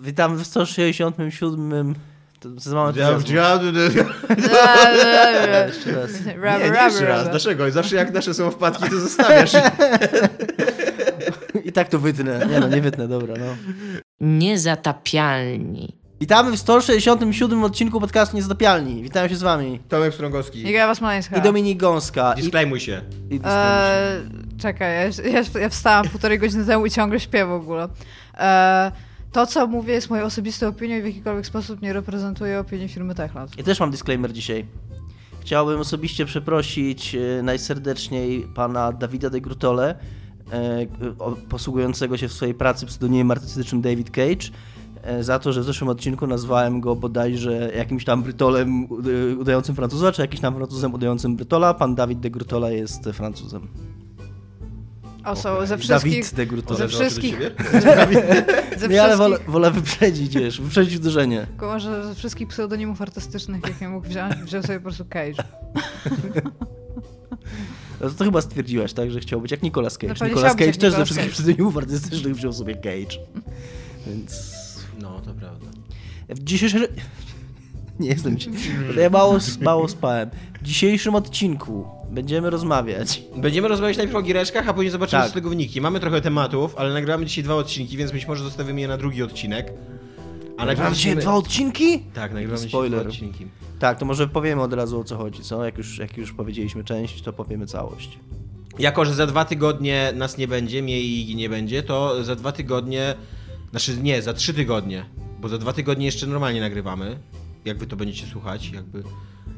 Witamy w 167. To za mało Ja, ja, Jeszcze raz. nie, nie jeszcze raz. Dlaczego? Zawsze jak nasze są wpadki, to zostawiasz. I tak to wytnę. Nie no, nie wytnę, dobra, no. Niezatapialni. Witamy w 167 odcinku podcastu Niezatapialni. Witam się z wami. Tomek Strągowski. Iga Wasmalańska. I Dominik Gąska. I, Disclaimuj się. i Eee, czekaj, ja, ja, ja wstałam półtorej godziny temu i ciągle śpię w ogóle. Eee, to, co mówię, jest moją osobistą opinią i w jakikolwiek sposób nie reprezentuje opinii firmy Techland. Ja też mam disclaimer dzisiaj. Chciałbym osobiście przeprosić e, najserdeczniej pana Dawida de Grutole, e, posługującego się w swojej pracy pseudonimem artystycznym David Cage, e, za to, że w zeszłym odcinku nazwałem go bodajże jakimś tam Brytolem udającym Francuza, czy jakimś tam Francuzem udającym Brytola. Pan Dawid de Grutola jest Francuzem. O, są ze wszystkich... Dawid de Grutola. Ze wszystkich-? Ze Nie, ale wolę, wszystkich, wolę wyprzedzić, wiesz, wyprzedzić uderzenie. tylko może ze wszystkich pseudonimów artystycznych, jakie mógł wziąć, wziął sobie po prostu Cage. No to chyba stwierdziłaś, tak, że chciał być jak Nicolas Cage. No Nicolas Cage też ze Nicolas wszystkich Cage. pseudonimów artystycznych wziął sobie Cage. Więc No, to prawda. w dzisiejszym... Nie jestem ci. Ja mało, mało spałem. W dzisiejszym odcinku będziemy rozmawiać. Będziemy rozmawiać najpierw o giereczkach, a później zobaczymy Tak. z tego wyniki. Mamy trochę tematów, ale nagramy dzisiaj dwa odcinki, więc być może zostawimy je na drugi odcinek. A Nagramy dzisiaj dwa odcinki? Tak, nagrywamy dzisiaj Spoiler. dwa odcinki. Tak, to może powiemy od razu o co chodzi, co? Jak już, jak już powiedzieliśmy część, to powiemy całość. Jako, że za dwa tygodnie nas nie będzie, mnie i Igi nie będzie, to za dwa tygodnie, znaczy nie, za trzy tygodnie, bo za dwa tygodnie jeszcze normalnie nagrywamy, jak wy to będziecie słuchać, jakby,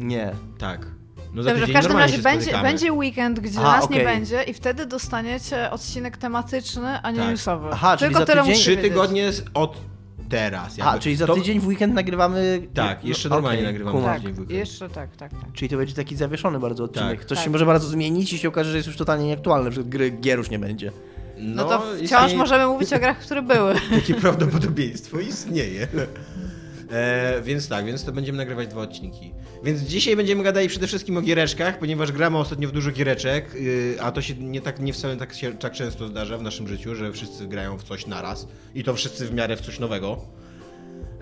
Nie. tak. No za Dobrze, w tydzień każdym razie się będzie, będzie weekend, gdzie A, nas okej. nie będzie i wtedy dostaniecie odcinek tematyczny, a nie Tak. newsowy. Aha, czyli Tylko za tyle tydzień- Trzy tygodnie z- od teraz. A, jakby. czyli za To- tydzień w weekend nagrywamy... Tak, jeszcze No, normalnie okej, nagrywamy. Tak, Dzień w weekend. jeszcze tak, tak, tak. Czyli to będzie taki zawieszony bardzo odcinek. Tak. Coś się Tak. może bardzo zmienić i się okaże, że jest już totalnie nieaktualny, na przykład gry gier już nie będzie. No, to wciąż istnieje- możemy mówić o grach, które były. Takie prawdopodobieństwo istnieje. E, więc tak, więc to będziemy nagrywać dwa odcinki. Więc dzisiaj będziemy gadali przede wszystkim o giereczkach, ponieważ gramy ostatnio w dużo giereczek, yy, a to się nie tak nie wcale tak, się, tak często zdarza w naszym życiu, że wszyscy grają w coś naraz i to wszyscy w miarę w coś nowego.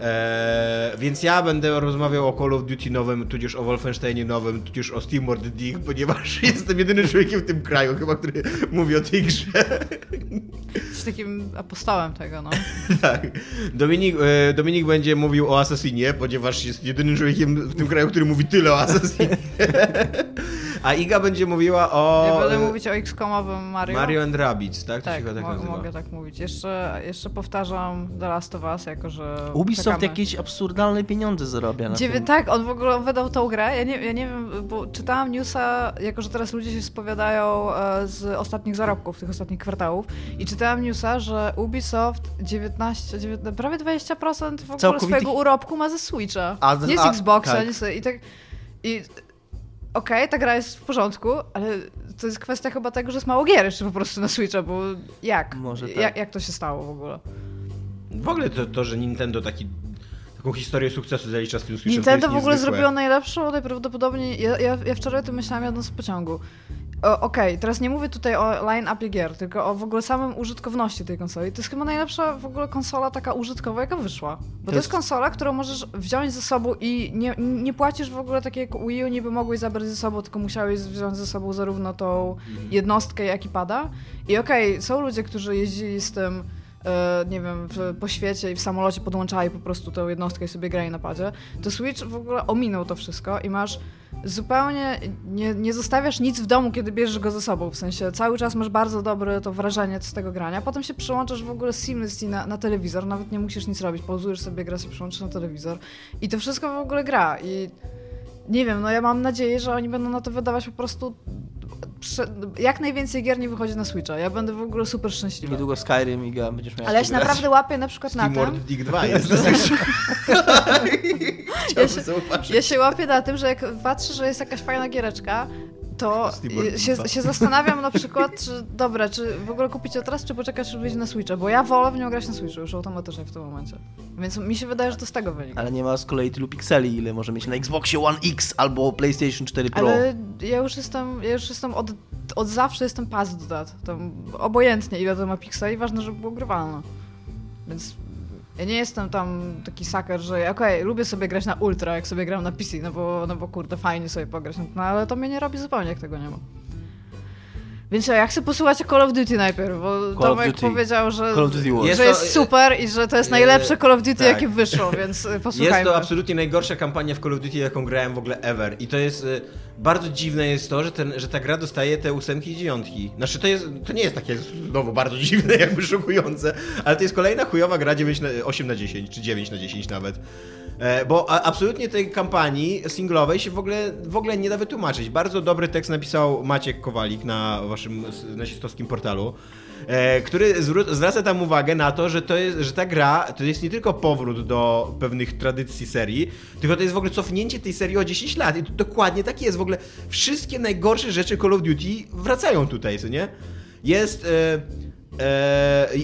Eee, więc ja będę rozmawiał o Call of Duty nowym, tudzież o Wolfensteinie nowym, tudzież o Steamworld Dig, ponieważ jestem jedynym człowiekiem w tym kraju chyba, który mówi o tej grze. Jesteś takim apostołem tego, no. Tak. Dominik, e, Dominik będzie mówił o Assassinie, ponieważ jest jedynym człowiekiem w tym kraju, który mówi tyle o Assassinie. A Iga będzie mówiła o Ja będę e, mówić o XCOMowym Mario. Mario and Rabbids, tak? To Tak, tak mo- nazywa. mogę tak mówić. Jeszcze, jeszcze powtarzam The Last of Us, jako że Ubisoft czekamy. jakieś absurdalne pieniądze zarabia na Dziewię-. Tak, on w ogóle wydał tą grę. Ja nie, ja nie wiem, bo czytałam newsa, jako że teraz ludzie się spowiadają e, z ostatnich zarobków, tych ostatnich kwartałów. I czytałam newsa, że Ubisoft 19, 19 prawie 20% w ogóle Całkowitych- swojego urobku ma ze Switcha. A, nie z a, Xboxa, tak. nie z, i tak. I okej, ta gra jest w porządku, ale to jest kwestia chyba tego, że jest mało gier jeszcze po prostu na Switcha, bo jak? Może tak. jak, jak to się stało w ogóle? W ogóle to, to, że Nintendo taki, taką historię sukcesu zalicza z tym Switchem, Nintendo to w jest ogóle niezwykłe. zrobiło najlepszą, najprawdopodobniej. Ja, ja, ja wczoraj to myślałam jadąc w pociągu. O, Okej, teraz nie mówię tutaj o line-upie gier, tylko o w ogóle samym użytkowności tej konsoli. To jest chyba najlepsza w ogóle konsola taka użytkowa, jaka wyszła. Bo to, To jest... jest- konsola, którą możesz wziąć ze sobą i nie, nie płacisz w ogóle tak jak Wii U, niby mogłeś zabrać ze sobą, tylko musiałeś wziąć ze sobą zarówno tą jednostkę, jak i pada. I okej, są ludzie, którzy jeździli z tym nie wiem, w, po świecie i w samolocie podłączali po prostu tę jednostkę i sobie grali na padzie, to Switch w ogóle ominął to wszystko i masz zupełnie, nie, nie zostawiasz nic w domu, kiedy bierzesz go ze sobą, w sensie cały czas masz bardzo dobre to wrażenie z tego grania, potem się przyłączasz w ogóle seamlessly na, na telewizor, nawet nie musisz nic robić, pauzujesz sobie grę, się przyłączysz na telewizor. I to wszystko w ogóle gra. I nie wiem, no ja mam nadzieję, że oni będą na to wydawać po prostu jak najwięcej gier nie wychodzi na Switcha. Ja będę w ogóle super szczęśliwa. Niedługo Skyrim i Ga będziesz miał Ale ja się naprawdę łapię na przykład na tym, Steamworld Dig 2 jest. Ja się-. Ja się łapię na tym, że jak patrzę, że jest jakaś fajna giereczka, to y, się, się zastanawiam na przykład, czy dobra, czy w ogóle kupić ją teraz, czy poczekać, czy wyjdzie na Switcha, bo ja wolę w nią grać na Switchu już automatycznie w tym momencie. Więc mi się wydaje, że to z tego wynika. Ale nie ma z kolei tylu pikseli, ile może mieć na Xboxie One X albo PlayStation 4 Pro. Ale ja już jestem, ja już jestem od, od zawsze jestem past do that. Tam obojętnie ile to ma pikseli, ważne, żeby było grywalne. Więc Ja nie jestem tam taki saker, że okej, lubię sobie grać na ultra, jak sobie gram na PC, no bo, no bo kurde, fajnie sobie pograć, no ale to mnie nie robi zupełnie, jak tego nie ma. Więc ja chcę posłuchać Call of Duty najpierw, bo Call Tomek Duty. powiedział, że, Call of Duty War. że Jest jest, super i że to jest e, najlepsze Call of Duty, tak. jakie wyszło, więc posłuchajmy. Jest to absolutnie najgorsza kampania w Call of Duty, jaką grałem w ogóle ever. I to jest. Bardzo dziwne jest to, że, ten, że ta gra dostaje te ósemki i dziewiątki. Znaczy to, jest, to nie jest takie znowu bardzo dziwne, jakby szokujące, ale to jest kolejna chujowa gra 9 na, 8 na 10, czy 9 na 10 nawet. E, Bo absolutnie tej kampanii singlowej się w ogóle, w ogóle nie da wytłumaczyć. Bardzo dobry tekst napisał Maciek Kowalik na waszym nazistowskim portalu, e, który zwraca tam uwagę na to, że, to jest, że ta gra to jest nie tylko powrót do pewnych tradycji serii, tylko to jest w ogóle cofnięcie tej serii o 10 lat. I to dokładnie tak jest. W ogóle wszystkie najgorsze rzeczy Call of Duty wracają tutaj, co nie? Jest... E,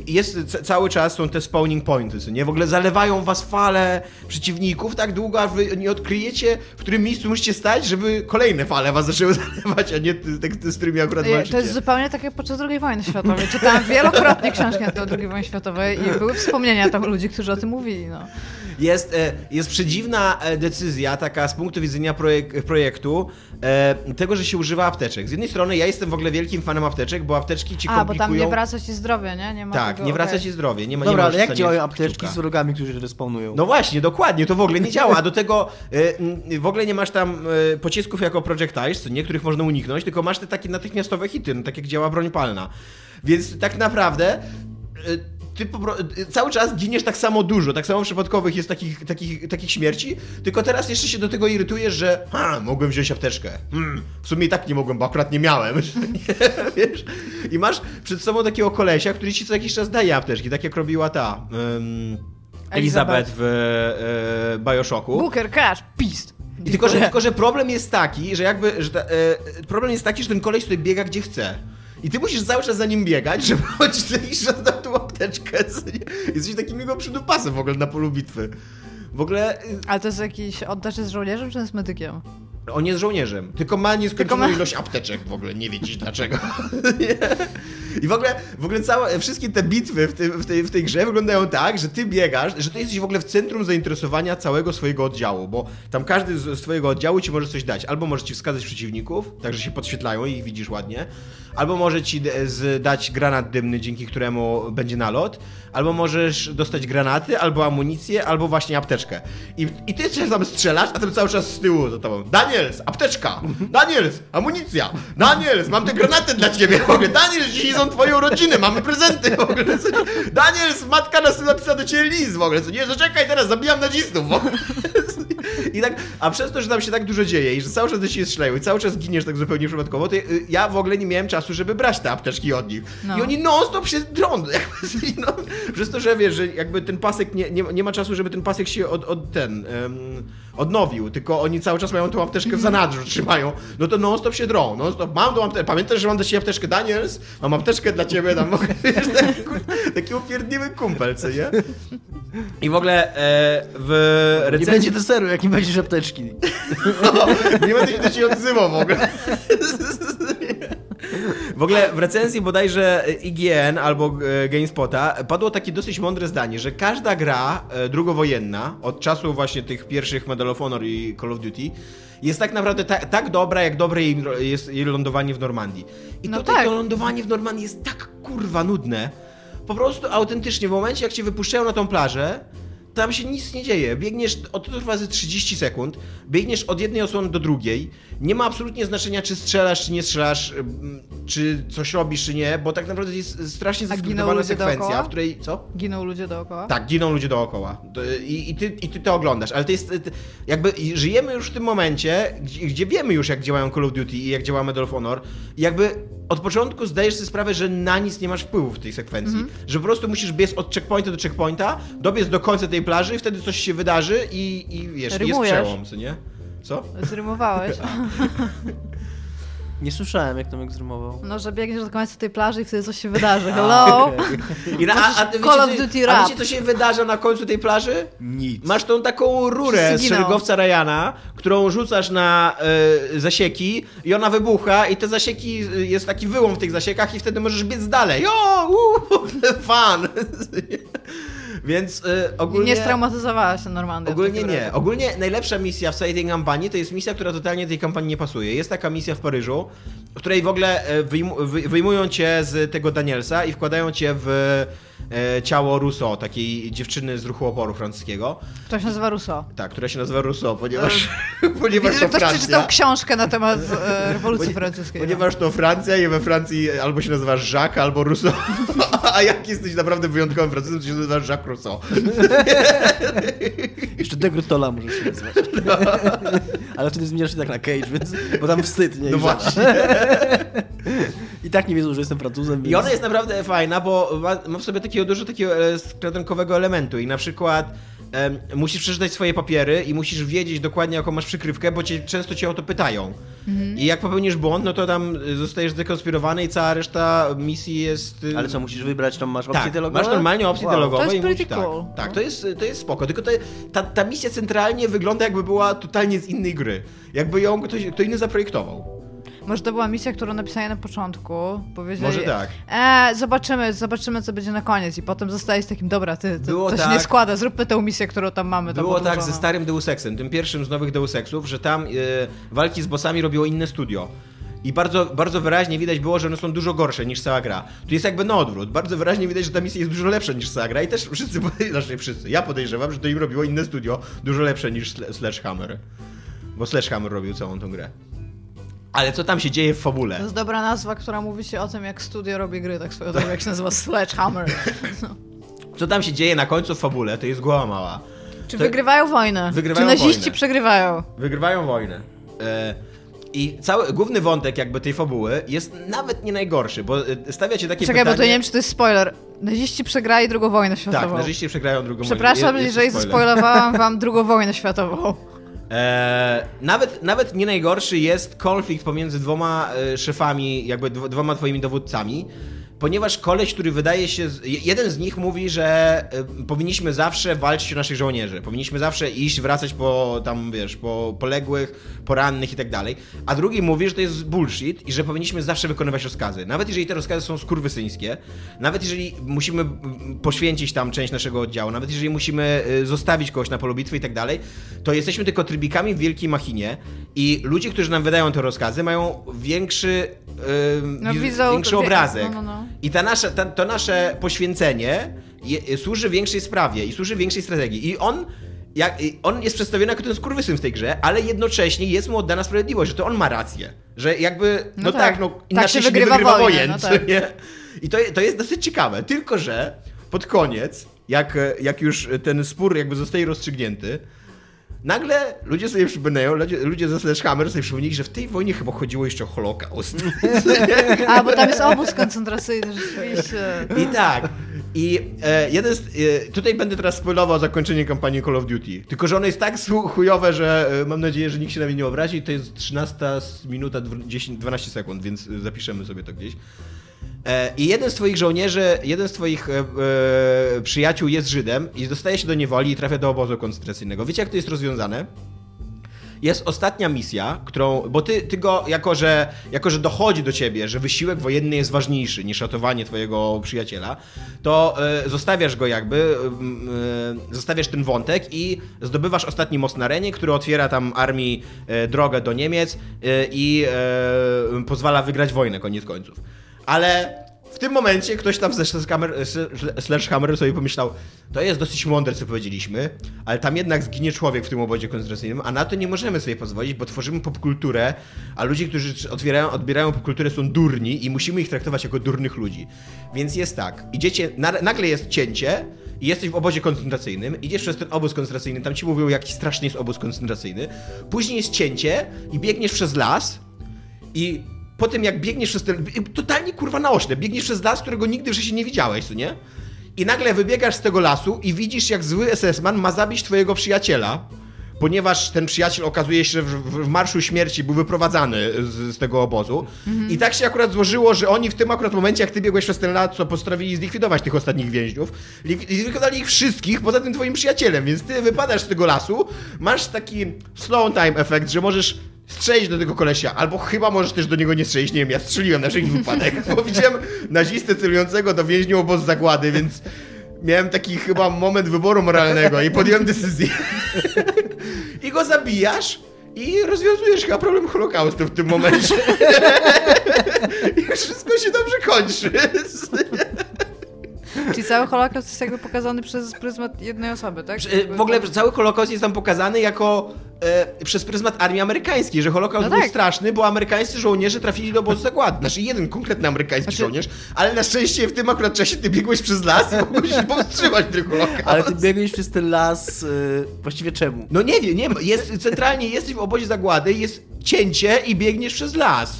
jest ca- cały czas są te spawning pointy, co nie? W ogóle zalewają was fale przeciwników tak długo, aż wy nie odkryjecie, w którym miejscu musicie stać, żeby kolejne fale was zaczęły zalewać, a nie te, te, z którymi akurat walczycie. To jest zupełnie tak jak podczas II wojny światowej. Czytałam wielokrotnie książki na temat II wojny światowej i były wspomnienia tam ludzi, którzy o tym mówili. No. Jest, e, jest przedziwna e, decyzja, taka z punktu widzenia projek projektu, e, tego, że się używa apteczek. Z jednej strony ja jestem w ogóle wielkim fanem apteczek, bo apteczki ci A, bo komplikują... tam nie wraca ci zdrowie, nie? nie ma Tak, tego, nie wraca okej. ci zdrowie, nie ma nie Dobra, ma ale jak działają apteczki kciuka. z wrogami, którzy respawnują? No właśnie, dokładnie, to w ogóle nie działa. A do tego m, w ogóle nie masz tam e, pocisków jako projectiles, niektórych można uniknąć, tylko masz te takie natychmiastowe hity, no, tak jak działa broń palna. Więc tak naprawdę e, ty e, cały czas giniesz tak samo dużo, tak samo przypadkowych jest takich, takich, takich śmierci, tylko teraz jeszcze się do tego irytujesz, że ha, mogłem wziąć apteczkę. Hmm, w sumie i tak nie mogłem, bo akurat nie miałem. Wiesz? I masz przed sobą takiego kolesia, który ci co jakiś czas daje apteczki, tak jak robiła ta... em, Elizabeth w e, Bioshocku. Booker, Cash, Pist. I tylko, że, tylko, że problem jest taki, że jakby, że ta, e, problem jest taki, że ten koleś sobie biega gdzie chce. I ty musisz cały czas za nim biegać, żeby choć co jakiś czas dał tą apteczkę. Jesteś takim jego przydupasem w ogóle na polu bitwy. W ogóle y, Ale to jest jakiś, oddasz jest żołnierzem czy jest medykiem? on jest żołnierzem, tylko ma nieskończoną Tylko ma- ilość apteczek w ogóle, nie wiedzieć dlaczego. I w ogóle, w ogóle całe, wszystkie te bitwy w, tym, w, tej, w tej grze wyglądają tak, że ty biegasz, że ty jesteś w ogóle w centrum zainteresowania całego swojego oddziału, bo tam każdy z, z twojego oddziału ci może coś dać. Albo może ci wskazać przeciwników, tak że się podświetlają i ich widzisz ładnie, albo może ci dać granat dymny, dzięki któremu będzie nalot, albo możesz dostać granaty, albo amunicję, albo właśnie apteczkę. I, i ty się tam strzelasz, a ten cały czas z tyłu za tobą. Daniels, apteczka! Daniels, amunicja! Daniels, mam te granaty dla ciebie! W ogóle, Daniels, dzisiaj są twoje urodziny, mamy prezenty w ogóle. Daniels, matka nas napisała do ciebie list w ogóle, nie? Zaczekaj teraz, zabijam nazistów. I tak, a przez to, że tam się tak dużo dzieje i że cały czas do ciebie strzelają i cały czas giniesz tak zupełnie przypadkowo, to ja w ogóle nie miałem czasu, żeby brać te apteczki od nich. No. I oni non-stop się drą. No, przez to, że wiesz, że jakby ten pasek, nie, nie, nie ma czasu, żeby ten pasek się od, od ten, em, odnowił, tylko oni cały czas mają tą apteczkę w zanadrzu, trzymają, no to non-stop się drą, non-stop, mam tą apteczkę, pamiętasz, że mam dla ciebie apteczkę Daniels? Mam apteczkę dla ciebie, tam, wiesz, taki, taki upierdliwy kumpel, co nie? I w ogóle e, w Nie recenzji... będzie deseru, jak nie będziesz apteczki. Nie będę się do ciebie odzywał w ogóle. W ogóle w recenzji bodajże IGN albo e, GameSpota padło takie dosyć mądre zdanie, że każda gra e, drugowojenna, od czasu właśnie tych pierwszych Medal of Honor i Call of Duty, jest tak naprawdę ta, tak dobra, jak dobre jej, jest jej lądowanie w Normandii. I No tutaj tak. to lądowanie w Normandii jest tak kurwa nudne. Po prostu autentycznie, w momencie jak cię wypuszczają na tą plażę, tam się nic nie dzieje. Biegniesz, od to trwa ze 30 sekund, biegniesz od jednej osłony do drugiej. Nie ma absolutnie znaczenia, czy strzelasz, czy nie strzelasz, ym, czy coś robisz, czy nie, bo tak naprawdę jest strasznie A giną zeskryptowana ludzie sekwencja, dookoła? w której. Co? Giną ludzie dookoła? Tak, giną ludzie dookoła. I, i, ty, I ty to oglądasz, ale to jest. Jakby żyjemy już w tym momencie, gdzie, gdzie wiemy już, jak działają Call of Duty i jak działa Medal of Honor. I jakby od początku zdajesz sobie sprawę, że na nic nie masz wpływu w tej sekwencji. Mhm. Że po prostu musisz biec od checkpointa do checkpointa, dobiec do końca tej plaży, i wtedy coś się wydarzy i, i wiesz, jest Rymujesz. przełom, co nie? Co? Zrymowałeś. Nie słyszałem, jak Tomek zrymował. No, że biegniesz do końca tej plaży i wtedy coś się wydarzy. Hello? I na, a, a, ty Call wiecie, of co- Duty a wiecie, co się wydarza na końcu tej plaży? Nic. Masz tą taką rurę z szeregowca Ryana, którą rzucasz na e, zasieki i ona wybucha i te zasieki, e, jest taki wyłom w tych zasiekach i wtedy możesz biec dalej. O, uh, fan! Więc y, ogólnie... Nie straumatyzowała się Normandia. Ogólnie nie. Ogólnie najlepsza misja w całej tej kampanii to jest misja, która totalnie tej kampanii nie pasuje. Jest taka misja w Paryżu, w której w ogóle e, wyjmu, wy- wyjmują cię z tego Danielsa i wkładają cię w e, ciało Rousseau, takiej dziewczyny z ruchu oporu francuskiego. To się nazywa Rousseau. Tak, która się nazywa Rousseau, ponieważ, ponieważ Widzę, to ktoś przeczytał Francja. książkę na temat e, rewolucji francuskiej. no. Ponieważ to Francja i we Francji albo się nazywasz Jacques, albo Rousseau. A jak jesteś naprawdę wyjątkowym Francuzem, to się nazywasz Jacques Rousseau. Jeszcze De Grutola możesz się nazywać. Ale wtedy zmieniasz się tak na Cage, więc... Bo tam wstyd, nie? No właśnie. I tak nie wiedzą, że jestem Francuzem, więc... I ona jest naprawdę fajna, bo ma, ma w sobie takiego dużo takiego e, skradankowego elementu i na przykład em, musisz przeczytać swoje papiery i musisz wiedzieć dokładnie jaką masz przykrywkę, bo cię, często cię o to pytają. I jak popełnisz błąd, no to tam y, zostajesz zdekonspirowany i cała reszta misji jest... y, Ale co, musisz wybrać, tam masz opcje tak, dialogowe? masz normalnie opcje Wow. dialogowe To jest i musisz, tak, cool. tak, to jest, to jest spoko, tylko to, ta, ta misja centralnie wygląda jakby była totalnie z innej gry. Jakby ją ktoś, kto inny zaprojektował. Może to była misja, którą napisali na początku. Powiedzieli, Może tak. E, zobaczymy, zobaczymy, co będzie na koniec. I potem zostaje z takim, dobra, ty, to, Było to się tak. nie składa, zróbmy tę misję, którą tam mamy. Było tak ze starym Deus Exem, tym pierwszym z nowych Deus Exów, że tam e, walki z bossami robiło inne studio. I bardzo, bardzo wyraźnie widać było, że one są dużo gorsze niż cała gra. Tu jest jakby na odwrót. Bardzo wyraźnie widać, że ta misja jest dużo lepsza niż cała gra i też wszyscy, znaczy wszyscy, ja podejrzewam, że to im robiło inne studio dużo lepsze niż Sle- Sledgehammer. Bo Sledgehammer robił całą tą grę. Ale co tam się dzieje w To fabule? jest dobra nazwa, która mówi się o tym, jak studio robi gry, tak swoją drogą, jak się nazywa Sledgehammer. Co tam się dzieje na końcu w fabule, to jest głowa mała. Czy To- wygrywają wojnę? Wygrywają Czy naziści wojnę. przegrywają? Wygrywają wojnę. E, I cały główny wątek jakby tej fabuły jest nawet nie najgorszy, bo e, stawia cię takie Czekaj, pytanie... bo to nie wiem, czy to jest spoiler. Naziści przegrali drugą wojnę Tak, światową. naziści przegrają drugą wojnę. Przepraszam, to jeżeli spoiler. zaspoilowałam wam drugą wojnę światową. E, nawet, nawet nie najgorszy jest konflikt pomiędzy dwoma e, szefami, jakby dw- dwoma twoimi dowódcami, ponieważ koleś, który wydaje się. Jeden z nich mówi, że e, powinniśmy zawsze walczyć o naszych żołnierzy. Powinniśmy zawsze iść, wracać po tam, wiesz, po poległych, po rannych i tak dalej. A drugi mówi, że to jest bullshit i że powinniśmy zawsze wykonywać rozkazy. Nawet jeżeli te rozkazy są skurwysyńskie, nawet jeżeli musimy poświęcić tam część naszego oddziału, nawet jeżeli musimy y, zostawić kogoś na polu bitwy i tak dalej, to jesteśmy tylko trybikami w wielkiej machinie i ludzie, którzy nam wydają te rozkazy, mają większy, y, No, widzą- większy obrazek. no, no, no. I ta nasza, ta, to nasze poświęcenie je, służy większej sprawie i służy większej strategii. I on, jak, on jest przedstawiony jako ten skurwysyn w tej grze, ale jednocześnie jest mu oddana sprawiedliwość, że to on ma rację. Że jakby, no, No tak, tak. no Tak inaczej się się, nie wygrywa wygrywa wojnę, wojen, no tak. nie? I to, to jest dosyć ciekawe, tylko że pod koniec, jak, jak już ten spór jakby zostaje rozstrzygnięty, nagle ludzie sobie przypominają, ludzie, ludzie ze Sledgehammer sobie przypomnieli, że w tej wojnie chyba chodziło jeszcze o Holokaust. A, bo tam jest obóz koncentracyjny, rzeczywiście. I tak. I e, jeden z, e, tutaj będę teraz spoilował zakończenie kampanii Call of Duty. Tylko, że ono jest tak chujowe, że e, mam nadzieję, że nikt się na mnie nie obrazi. To jest 13 minuta dw- 10, 12 sekund, więc e, zapiszemy sobie to gdzieś. E, I jeden z twoich żołnierzy, jeden z twoich e, e, przyjaciół jest Żydem i dostaje się do niewoli i trafia do obozu koncentracyjnego. Wiecie, jak to jest rozwiązane? jest ostatnia misja, którą. Bo ty, ty go, jako że, jako że dochodzi do ciebie, że wysiłek wojenny jest ważniejszy niż ratowanie twojego przyjaciela, to e, zostawiasz go jakby, mm, e, zostawiasz ten wątek i zdobywasz ostatni most na Renie, który otwiera tam armii e, drogę do Niemiec i pozwala wygrać wojnę, koniec końców. Ale. W tym momencie ktoś tam ze Sledgehammer- Sledgehammer sobie pomyślał, to jest dosyć mądre, co powiedzieliśmy, ale tam jednak zginie człowiek w tym obozie koncentracyjnym, a na to nie możemy sobie pozwolić, bo tworzymy popkulturę, a ludzie, którzy otwierają, odbierają popkulturę są durni i musimy ich traktować jako durnych ludzi. Więc jest tak, idziecie, na, nagle jest cięcie i jesteś w obozie koncentracyjnym, idziesz przez ten obóz koncentracyjny, tam ci mówią, jaki straszny jest obóz koncentracyjny, później jest cięcie i biegniesz przez las i po tym jak biegniesz przez ten, totalnie kurwa naośle, biegniesz przez las, którego nigdy w życiu nie widziałeś, co nie? I nagle wybiegasz z tego lasu i widzisz, jak zły SS-man ma zabić twojego przyjaciela, ponieważ ten przyjaciel okazuje się, że w, w, Marszu Śmierci był wyprowadzany z, z tego obozu. I tak się akurat złożyło, że oni w tym akurat momencie, jak ty biegłeś przez ten las, co postanowili zlikwidować tych ostatnich więźniów, zlikwidowali ich wszystkich poza tym twoim przyjacielem, więc ty wypadasz z tego lasu, masz taki slow time efekt, że możesz strzelić do tego kolesia, albo chyba możesz też do niego nie strzelić, nie wiem, ja strzeliłem na wszelki wypadek, bo widziałem nazistę celującego do więźniów obozu zagłady, więc miałem taki chyba moment wyboru moralnego i podjąłem decyzję. I go zabijasz i rozwiązujesz chyba problem Holokaustu w tym momencie. I wszystko się dobrze kończy. Czyli cały Holokaust jest jakby pokazany przez pryzmat jednej osoby, tak? W ogóle cały Holokaust jest tam pokazany jako e, przez pryzmat armii amerykańskiej, że Holokaust No był tak. straszny, bo amerykańscy żołnierze trafili do obozu zagłady. Znaczy jeden konkretny amerykański Znaczy- żołnierz, ale na szczęście w tym akurat czasie ty biegłeś przez las i mogłeś powstrzymać ten Holokaust. Ale ty biegłeś przez ten las y, właściwie czemu? No nie wiem, nie wiem. Jest, centralnie jesteś w obozie zagłady, jest cięcie i biegniesz przez las.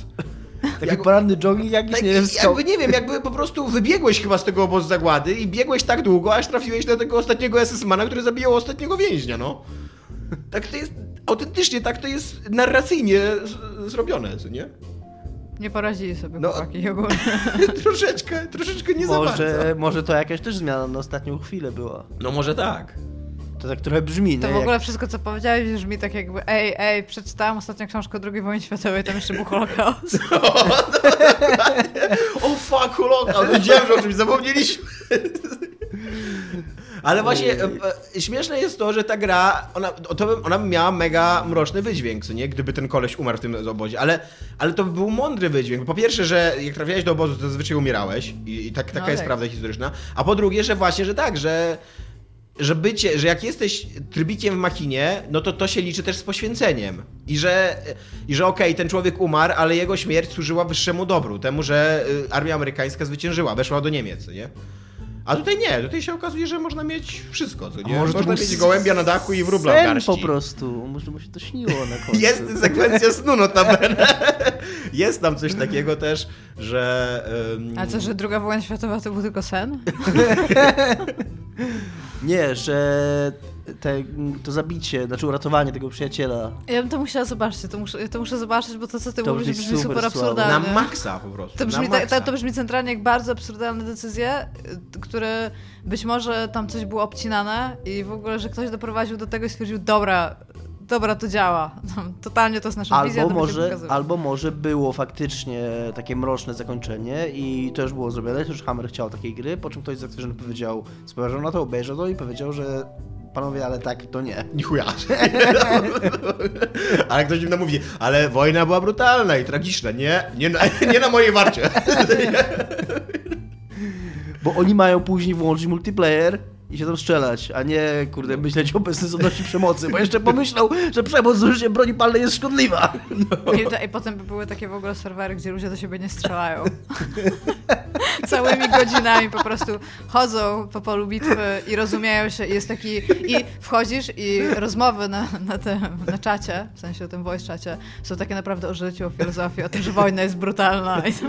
Taki Jak- poranny jogging jakiś, Tak, nie wiem, skał... jakby nie wiem, jakby po prostu wybiegłeś chyba z tego obozu zagłady i biegłeś tak długo, aż trafiłeś do tego ostatniego SS-mana, który zabijał ostatniego więźnia, no. Tak to jest, autentycznie tak to jest narracyjnie zrobione, co nie? Nie poradzili sobie No. chłopaki ogólnie. troszeczkę, troszeczkę nie za Może, bardzo. może to jakaś też zmiana na ostatnią chwilę była. No może tak. To tak trochę brzmi, To nie? w ogóle Jak... wszystko, co powiedziałeś, brzmi tak jakby ej, ej, przeczytałam ostatnią książkę o II wojnie światowej, tam jeszcze był Holokaust. O fuck, Holokaust, wiedziałem, że o czymś zapomnieliśmy. Ale właśnie e, śmieszne jest to, że ta gra, ona, to by, ona by miała mega mroczny wydźwięk, co nie? Gdyby ten koleś umarł w tym obozie, ale, ale to by był mądry wydźwięk. Po pierwsze, że jak trafiałeś do obozu, to zazwyczaj umierałeś i, i tak, taka No jest tak. prawda historyczna. A po drugie, że właśnie, że tak, że że bycie, że jak jesteś trybikiem w makinie, no to to się liczy też z poświęceniem. I że, i że okej, ten człowiek umarł, ale jego śmierć służyła wyższemu dobru, temu, że y, armia amerykańska zwyciężyła, weszła do Niemiec, nie? A tutaj nie, tutaj się okazuje, że można mieć wszystko, co nie? może można mieć gołębia na dachu i wróbla w Sen garści. po prostu. Może mu się to śniło na końcu. Jest sekwencja snu notabene. Jest tam coś takiego też, że... ym, A co, że druga wojna światowa to był tylko sen? Nie, że te, to zabicie, znaczy uratowanie tego przyjaciela. Ja bym to musiała zobaczyć, to muszę, to muszę zobaczyć, bo to, co ty To mówisz, brzmi super, super słabo. na absurdalnie. maksa po prostu. To brzmi, tak, to, to brzmi centralnie jak bardzo absurdalne decyzje, y, które być może tam coś było obcinane i w ogóle, że ktoś doprowadził do tego i stwierdził, dobra, dobra, to działa. Totalnie to jest nasza wizja, Albo będzie może, albo może było faktycznie takie mroczne zakończenie i to już było zrobione, już Hammer chciał takiej gry, po czym ktoś z Activision powiedział, spojrzał na to, obejrzał to i powiedział, że panowie, ale tak to nie. Nichuja. ale ktoś im nam mówi, ale wojna była brutalna i tragiczna. Nie, nie na, nie na mojej warcie. Bo oni mają później włączyć multiplayer i się tam strzelać, a nie, kurde, myśleć o bezsensowności przemocy, bo jeszcze pomyślał, że przemoc z użyciem broni palnej jest szkodliwa. I, to, I potem by były takie w ogóle serwery, gdzie ludzie do siebie nie strzelają. Całymi godzinami po prostu chodzą po polu bitwy i rozumieją się. I jest taki. I wchodzisz i rozmowy na, na tym na czacie, w sensie o tym voice czacie, są takie naprawdę o życiu, o filozofii, o tym, że wojna jest brutalna. I, to,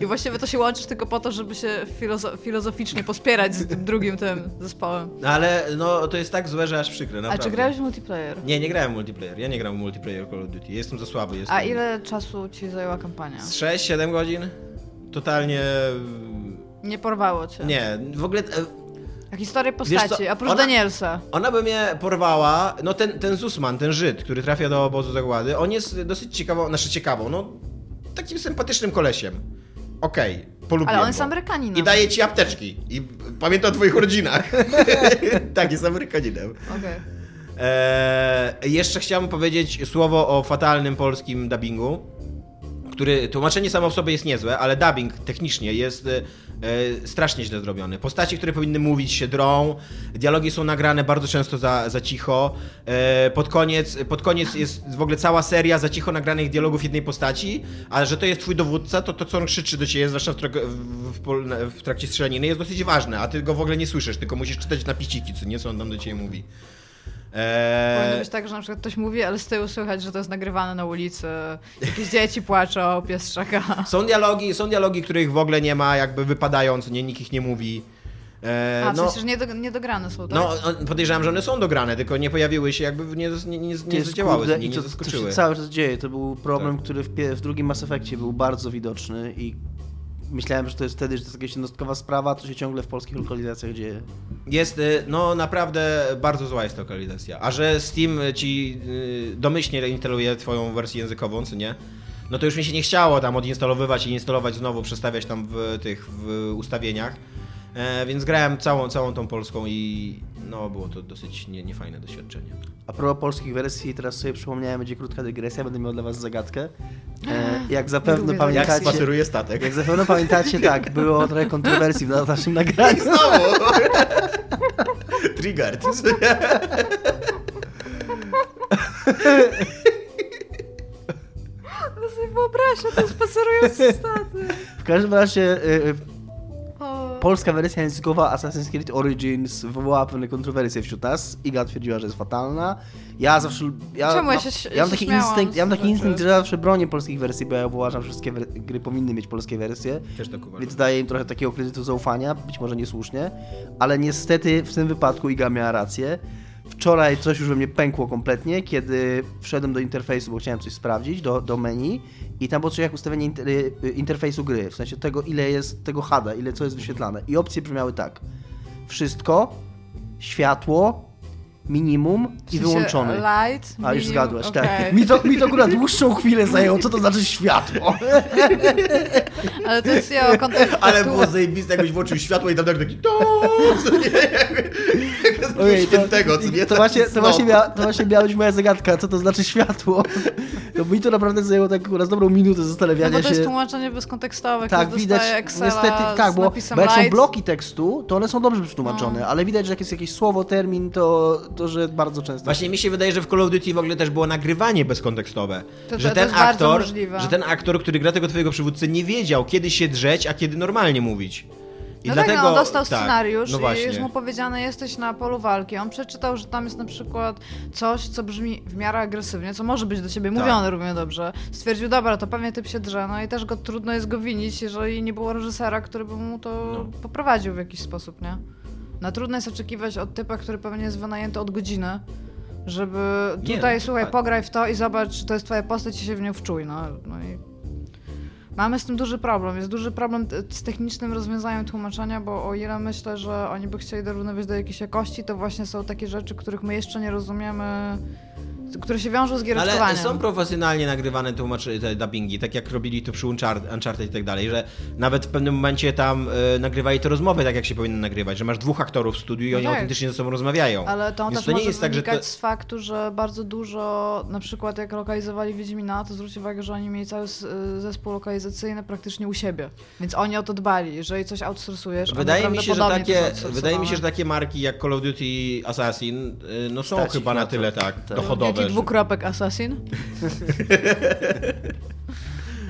i właściwie to się łączysz tylko po to, żeby się filozo filozoficznie pospierać z tym drugim tym zespołem. No ale no, to jest tak złe, że aż przykre. A Naprawdę. czy grałeś w multiplayer? Nie, nie grałem w multiplayer. Ja nie gram w multiplayer Call of Duty. Jestem za słaby. Jestem... A ile czasu ci zajęła kampania? Z 6-7 godzin? Totalnie... Nie porwało cię? Nie, w ogóle... e, A historię postaci, oprócz ona- Danielsa. Ona by mnie porwała, no ten, ten Zusman, ten Żyd, który trafia do obozu zagłady, on jest dosyć ciekawą, znaczy ciekawą, no takim sympatycznym kolesiem. Okej, polubiłem Ale on jest go. Amerykaninem. I daje ci apteczki. I pamięta o twoich rodzinach. tak, jest Amerykaninem. Okej. Eee, jeszcze chciałbym powiedzieć słowo o fatalnym polskim dubbingu, który tłumaczenie samo w sobie jest niezłe, ale dubbing technicznie jest e, strasznie źle zrobiony. Postaci, które powinny mówić się drą, dialogi są nagrane bardzo często za, za cicho. E, pod, koniec, pod koniec jest w ogóle cała seria za cicho nagranych dialogów jednej postaci, a że to jest twój dowódca, to to co on krzyczy do ciebie, zwłaszcza w, trak- w, w, w trakcie strzelaniny, jest dosyć ważne, a ty go w ogóle nie słyszysz, tylko musisz czytać napisiki, co nie, co on tam do ciebie mówi. Powinno Eee, być tak, że na przykład ktoś mówi, ale z tyłu słychać, że to jest nagrywane na ulicy. Jakieś dzieci płaczą, pies szczeka. Są dialogi, są dialogi, których w ogóle nie ma, jakby wypadają, co nie, nikt ich nie mówi. E, A, no, przecież nie do, niedograne są, tak? no, podejrzewam, że one są dograne, tylko nie pojawiły się, jakby nie, nie, nie, To nie zadziałały, kurde, nie, i nie to, to zaskoczyły. się cały czas dzieje. To był problem, Tak. który w, w drugim Mass Effectie był bardzo widoczny i myślałem, że to jest wtedy, że to jest jakaś jednostkowa sprawa, to się ciągle w polskich lokalizacjach dzieje. Jest, y, no naprawdę bardzo zła jest lokalizacja. A że Steam ci y, domyślnie instaluje twoją wersję językową, co nie? No to już mi się nie chciało tam odinstalowywać i instalować znowu, przestawiać tam w tych w ustawieniach. E, więc grałem całą, całą tą polską i no było to dosyć nie, niefajne doświadczenie. A propos polskich wersji, teraz sobie przypomniałem, będzie krótka dygresja, będę miał dla was zagadkę. E, jak zapewne Lubię Jak pamiętacie... spaceruje statek? Jak zapewne pamiętacie, tak, było trochę kontrowersji w naszym nagraniu. Znowu! Triggered. No sobie wyobraź, to spacerujący statek. W każdym razie y, y. polska wersja językowa Assassin's Creed Origins wywołała pewne kontrowersje wśród nas. Iga twierdziła, że jest fatalna. Ja zawsze... Ja, Czemu? Ja ma- się- ja ja mam taki instynkt, ja mam taki instynkt, że zawsze bronię polskich wersji, bo ja uważam, że wszystkie gry powinny mieć polskie wersje. Też tak uważam. Więc daję im trochę takiego kredytu zaufania, być może niesłusznie, ale niestety w tym wypadku Iga miała rację. Wczoraj coś już we mnie pękło kompletnie, kiedy wszedłem do interfejsu, bo chciałem coś sprawdzić, do, do menu i tam było coś jak ustawienie inter, y, interfejsu gry, w sensie tego, ile jest tego HUD-a, ile co jest wyświetlane. I opcje brzmiały tak. Wszystko, światło, minimum W i sensie wyłączony. Light, A już zgadłaś, okej. tak. Mi to, mi to akurat dłuższą chwilę zajęło, co to znaczy światło. Ale to jest ja kontekst. Ale było zajebiste, jakbyś włączył światło i tam tak taki to, co nie, jak Ojej, to, świętego, co nie, to, właśnie, to, snop. właśnie mia, to właśnie miała być moja zagadka, co to znaczy światło. To mi to naprawdę zajęło tak akurat dobrą minutę No zastanawiania bo to jest się. tłumaczenie bezkontekstowe, Tak, widać, Excela niestety, tak, z bo, bo jak są bloki tekstu, to one są dobrze przetłumaczone, No. ale widać, że jak jest jakieś słowo, termin, to, to że bardzo często... Właśnie mi się wydaje, że w Call of Duty w ogóle też było nagrywanie bezkontekstowe. To- to- że to ten jest bardzo aktor, możliwe. że ten aktor, który gra tego twojego przywódcę, nie wiedział, kiedy się drzeć, a kiedy normalnie mówić. I no dlatego tak, no, on dostał tak, scenariusz no i jest mu powiedziane, jesteś na polu walki. On przeczytał, że tam jest na przykład coś, co brzmi w miarę agresywnie, co może być do ciebie Tak. mówione równie dobrze. Stwierdził, dobra, to pewnie typ się drze, no i też go trudno jest go winić, jeżeli nie było reżysera, który by mu to No. poprowadził w jakiś sposób, nie? No trudno jest oczekiwać od typa, który pewnie jest wynajęty od godziny, żeby Nie, tutaj, słuchaj, tak. pograj w to i zobacz, czy to jest twoja postać i się w nią wczuj, no. no i Mamy z tym duży problem. Jest duży problem z technicznym rozwiązaniem tłumaczenia, bo o ile myślę, że oni by chcieli dorównywać do jakiejś jakości, to właśnie są takie rzeczy, których my jeszcze nie rozumiemy, które się wiążą z Ale giereczkowaniem. są profesjonalnie nagrywane tłumaczy, te dubbingi, tak jak robili to przy Uncharted, i tak dalej, że nawet w pewnym momencie tam e, nagrywali te rozmowy tak, jak się powinno nagrywać, że masz dwóch aktorów w studiu i No oni tak. autentycznie ze sobą rozmawiają. Ale to Więc też to nie może jest tak, że wynikać to... z faktu, że bardzo dużo, na przykład jak lokalizowali Wiedźmina, to zwróć uwagę, że oni mieli cały y, zespół lokalizacyjny praktycznie u siebie. Więc oni o to dbali. Jeżeli coś outsourcujesz, Wydaje mi, się, że takie, wydaje mi się, że takie marki jak Call of Duty Assassin y, no są Stać chyba na na tyle tak, Tak. Dochodowe. Jaki dwukropek Assassin?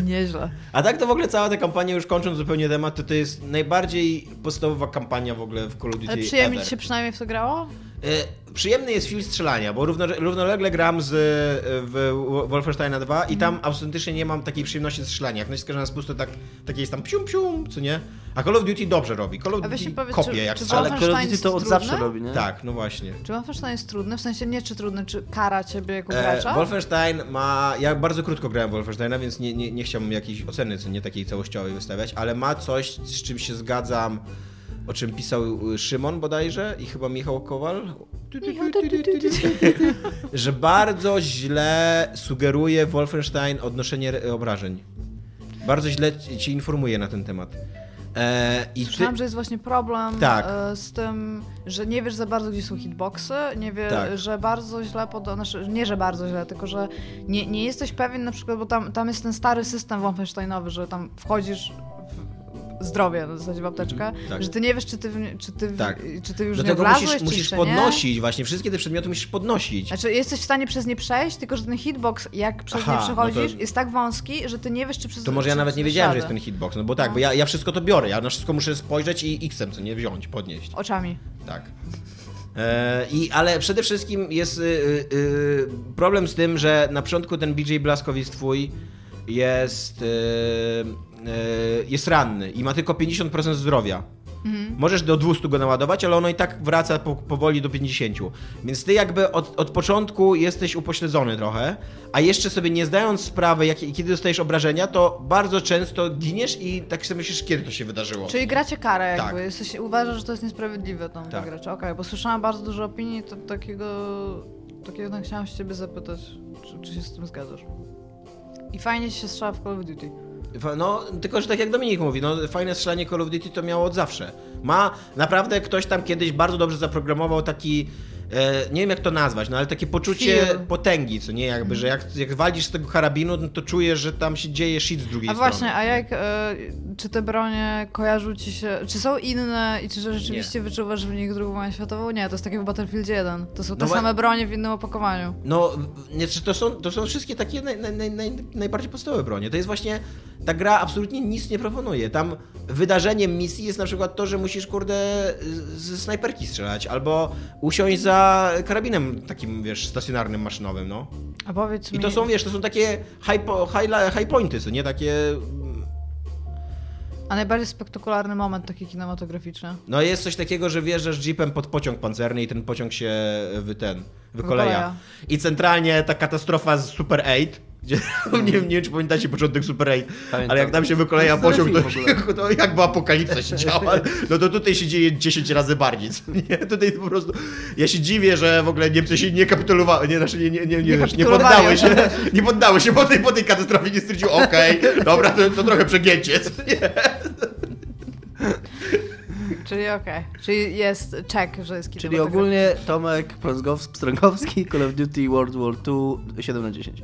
Nieźle. A tak to w ogóle cała ta kampania, już kończąc zupełnie temat, to to jest najbardziej podstawowa kampania w ogóle w Call of Duty Ale przyjemnie ever. ci się przynajmniej w to grało? E, Przyjemny jest film strzelania, bo równo, równolegle gram z, e, w Wolfensteina 2 i tam autentycznie nie mam takiej przyjemności z strzelania. Jak ktoś na spusto tak, takie jest tam pium pium, co nie? A Call of Duty dobrze robi. Call of Duty powiedz, kopie czy- jak czy strzela. Ale Wolfenstein Call of Duty to od zawsze robi, nie? Tak, no właśnie. Czy Wolfenstein jest trudny? W sensie nie czy trudny, czy kara ciebie jako E, gracza? Wolfenstein ma. Ja bardzo krótko grałem Wolfensteina, więc nie, nie, nie chciałbym jakiejś oceny, co nie takiej całościowej wystawiać, ale ma coś, z czym się zgadzam, o czym pisał y, Szymon bodajże i chyba Michał Kowal. Że bardzo źle sugeruje Wolfenstein odnoszenie obrażeń. Bardzo źle ci informuje na ten temat. E, I ty, Słyszałam, że jest właśnie problem Tak. e, z tym, że nie wiesz za bardzo, gdzie są hitboxy, nie wiesz, Tak. że bardzo źle, znaczy, nie, że bardzo źle, tylko że nie, nie jesteś pewien na przykład, bo tam, tam jest ten stary system Wolfensteinowy, że tam wchodzisz zdrowie, na zasadzie w apteczkę, tak. że ty nie wiesz, czy ty, czy ty, Tak. czy ty już do nie tego wlazłeś, musisz, czy musisz jeszcze podnosić, właśnie wszystkie te przedmioty musisz podnosić. Nie? Znaczy, jesteś w stanie przez nie przejść, tylko że ten hitbox, jak przez Aha, nie no przechodzisz, to- jest tak wąski, że ty nie wiesz, czy przez To może ja czy nawet nie wiedziałem, że jest ten hitbox, no bo tak, No. bo ja, ja wszystko to biorę, ja na wszystko muszę spojrzeć i X-em, co nie wziąć, podnieść. Oczami. Tak. E, i, ale przede wszystkim jest y, y, y, problem z tym, że na początku ten BJ Blaskowic twój jest, y, jest ranny i ma tylko 50% zdrowia. Możesz do 200 go naładować, ale ono i tak wraca po, powoli do 50. Więc ty jakby od, od początku jesteś upośledzony trochę, a jeszcze sobie nie zdając sprawy, jak, kiedy dostajesz obrażenia, to bardzo często giniesz i tak sobie myślisz, kiedy to się wydarzyło. Czyli gracie karę jakby, Tak. jesteś, uważasz, że to jest niesprawiedliwe tam Tak. gracza. Okej, bo słyszałam bardzo dużo opinii, to takiego, takiego no, chciałam się ciebie zapytać, czy, czy się z tym zgadzasz. I fajnie się strzela w Call of Duty. No, tylko że tak jak Dominik mówi, no fajne strzelanie Call of Duty to miało od zawsze. Ma naprawdę ktoś tam kiedyś bardzo dobrze zaprogramował taki. E, nie wiem jak to nazwać, no ale takie poczucie Feel. potęgi, co nie jakby, że jak, jak walisz z tego karabinu, no to czujesz, że tam się dzieje shit z drugiej A strony. właśnie, a jak, e, czy te bronie kojarzą ci się, czy są inne i czy rzeczywiście wyczuwasz w nich drugą wojnę światową? Nie, to jest tak jak w Battlefieldzie 1. To są te No same bronie w innym opakowaniu. No, nie, czy to, są, to są wszystkie takie naj, naj, naj, najbardziej podstawowe bronie. To jest właśnie, ta gra absolutnie nic nie proponuje. Tam wydarzeniem misji jest na przykład to, że musisz, kurde, ze snajperki strzelać, albo usiąść za karabinem takim, wiesz, stacjonarnym, maszynowym, no. A powiedz I mi... to są, wiesz, to są takie high, po, high, high pointy, co nie? Takie... A najbardziej spektakularny moment taki kinematograficzny. No jest coś takiego, że wjeżdżasz jeepem pod pociąg pancerny i ten pociąg się wy, ten, wykoleja. Wykoleja. I centralnie ta katastrofa z Super 8, gdzie nie, wiem, nie wiem, czy pamiętacie początek Super 8, Pamiętam. ale jak tam się wykoleja dobry to, film w ogóle. to jakby apokalipsa się działa, no to tutaj się dzieje 10 razy bardziej. co Nie? Tutaj po prostu, ja się dziwię, że w ogóle Niemcy się nie kapitulowały, nie, znaczy nie, nie, nie, nie, Nie nie poddały się, nie poddały się po tej, po tej katastrofie, nie stwierdziły, okej, dobra, to, to trochę przegięcie. Nie? Czyli okej. Czyli jest check, że jest Czyli ogólnie Tomek Prązgow- Strągowski, Call of Duty World War II 7 na 10.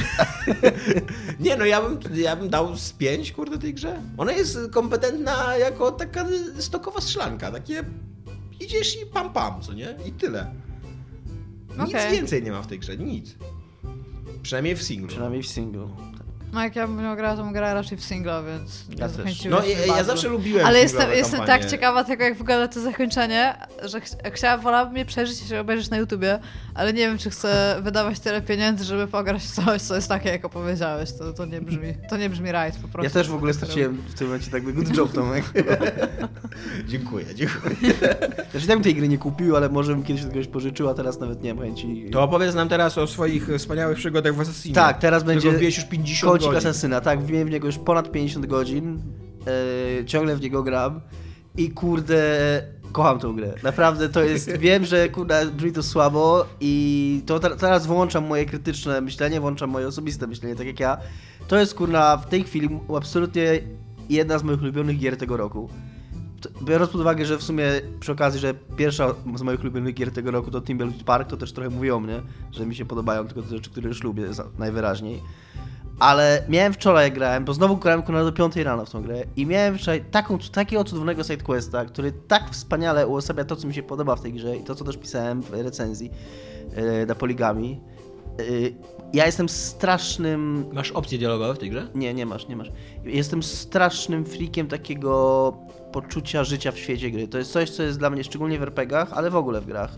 Nie no, ja bym, ja bym dał z 5, kurde, tej grze. Ona jest kompetentna jako taka stokowa strzelanka, takie idziesz i pam pam, co nie? I tyle. Nic Okej. więcej nie ma w tej grze, nic. Przynajmniej w singlu. Przynajmniej w singlu. No jak ja bym grała, to bym grała raczej w singla, więc nie Ja zachęciłeś No ja, ja zawsze lubiłem Ale jestem, jestem kampanie. tak ciekawa tego, jak wygląda to zakończenie, że ch chciałam, wolałabym je przeżyć i się obejrzeć na YouTubie, ale nie wiem, czy chcę wydawać tyle pieniędzy, żeby pograć w coś, co jest takie, jak opowiedziałeś. To, to nie brzmi, to nie brzmi right po prostu. Ja też w ogóle straciłem w tym momencie tak good job Tomek. Dziękuję, dziękuję. Znaczy tak bym tej gry nie kupił, ale może bym kiedyś kogoś pożyczył, a teraz nawet nie mam chęci. To opowiedz nam teraz o swoich wspaniałych przygodach w Assassinie. Tak, teraz będzie już 50 Godzin. Asasyna, tak, wbiłem w niego już ponad 50 godzin, e, ciągle w niego gram i kurde, kocham tą grę. Naprawdę to jest, wiem, że kurde brzmi to słabo i to te- teraz włączam moje krytyczne myślenie, włączam moje osobiste myślenie, tak jak ja. To jest kurna w tej chwili absolutnie jedna z moich ulubionych gier tego roku. Biorąc pod uwagę, że w sumie przy okazji, że pierwsza z moich ulubionych gier tego roku to Timberwolves Park, to też trochę mówi o mnie, że mi się podobają tylko te rzeczy, które już lubię najwyraźniej. Ale miałem wczoraj grałem, bo znowu grałem do 5 rano w tą grę i miałem wczoraj taką, takiego cudownego sidequesta, który tak wspaniale uosabia to, co mi się podoba w tej grze i to, co też pisałem w recenzji yy, na Poligami. Yy, ja jestem strasznym Masz opcje dialogowe w tej grze? nie, nie masz, nie masz. Jestem strasznym freakiem takiego poczucia życia w świecie gry. To jest coś, co jest dla mnie szczególnie w RPGach, ale w ogóle w grach.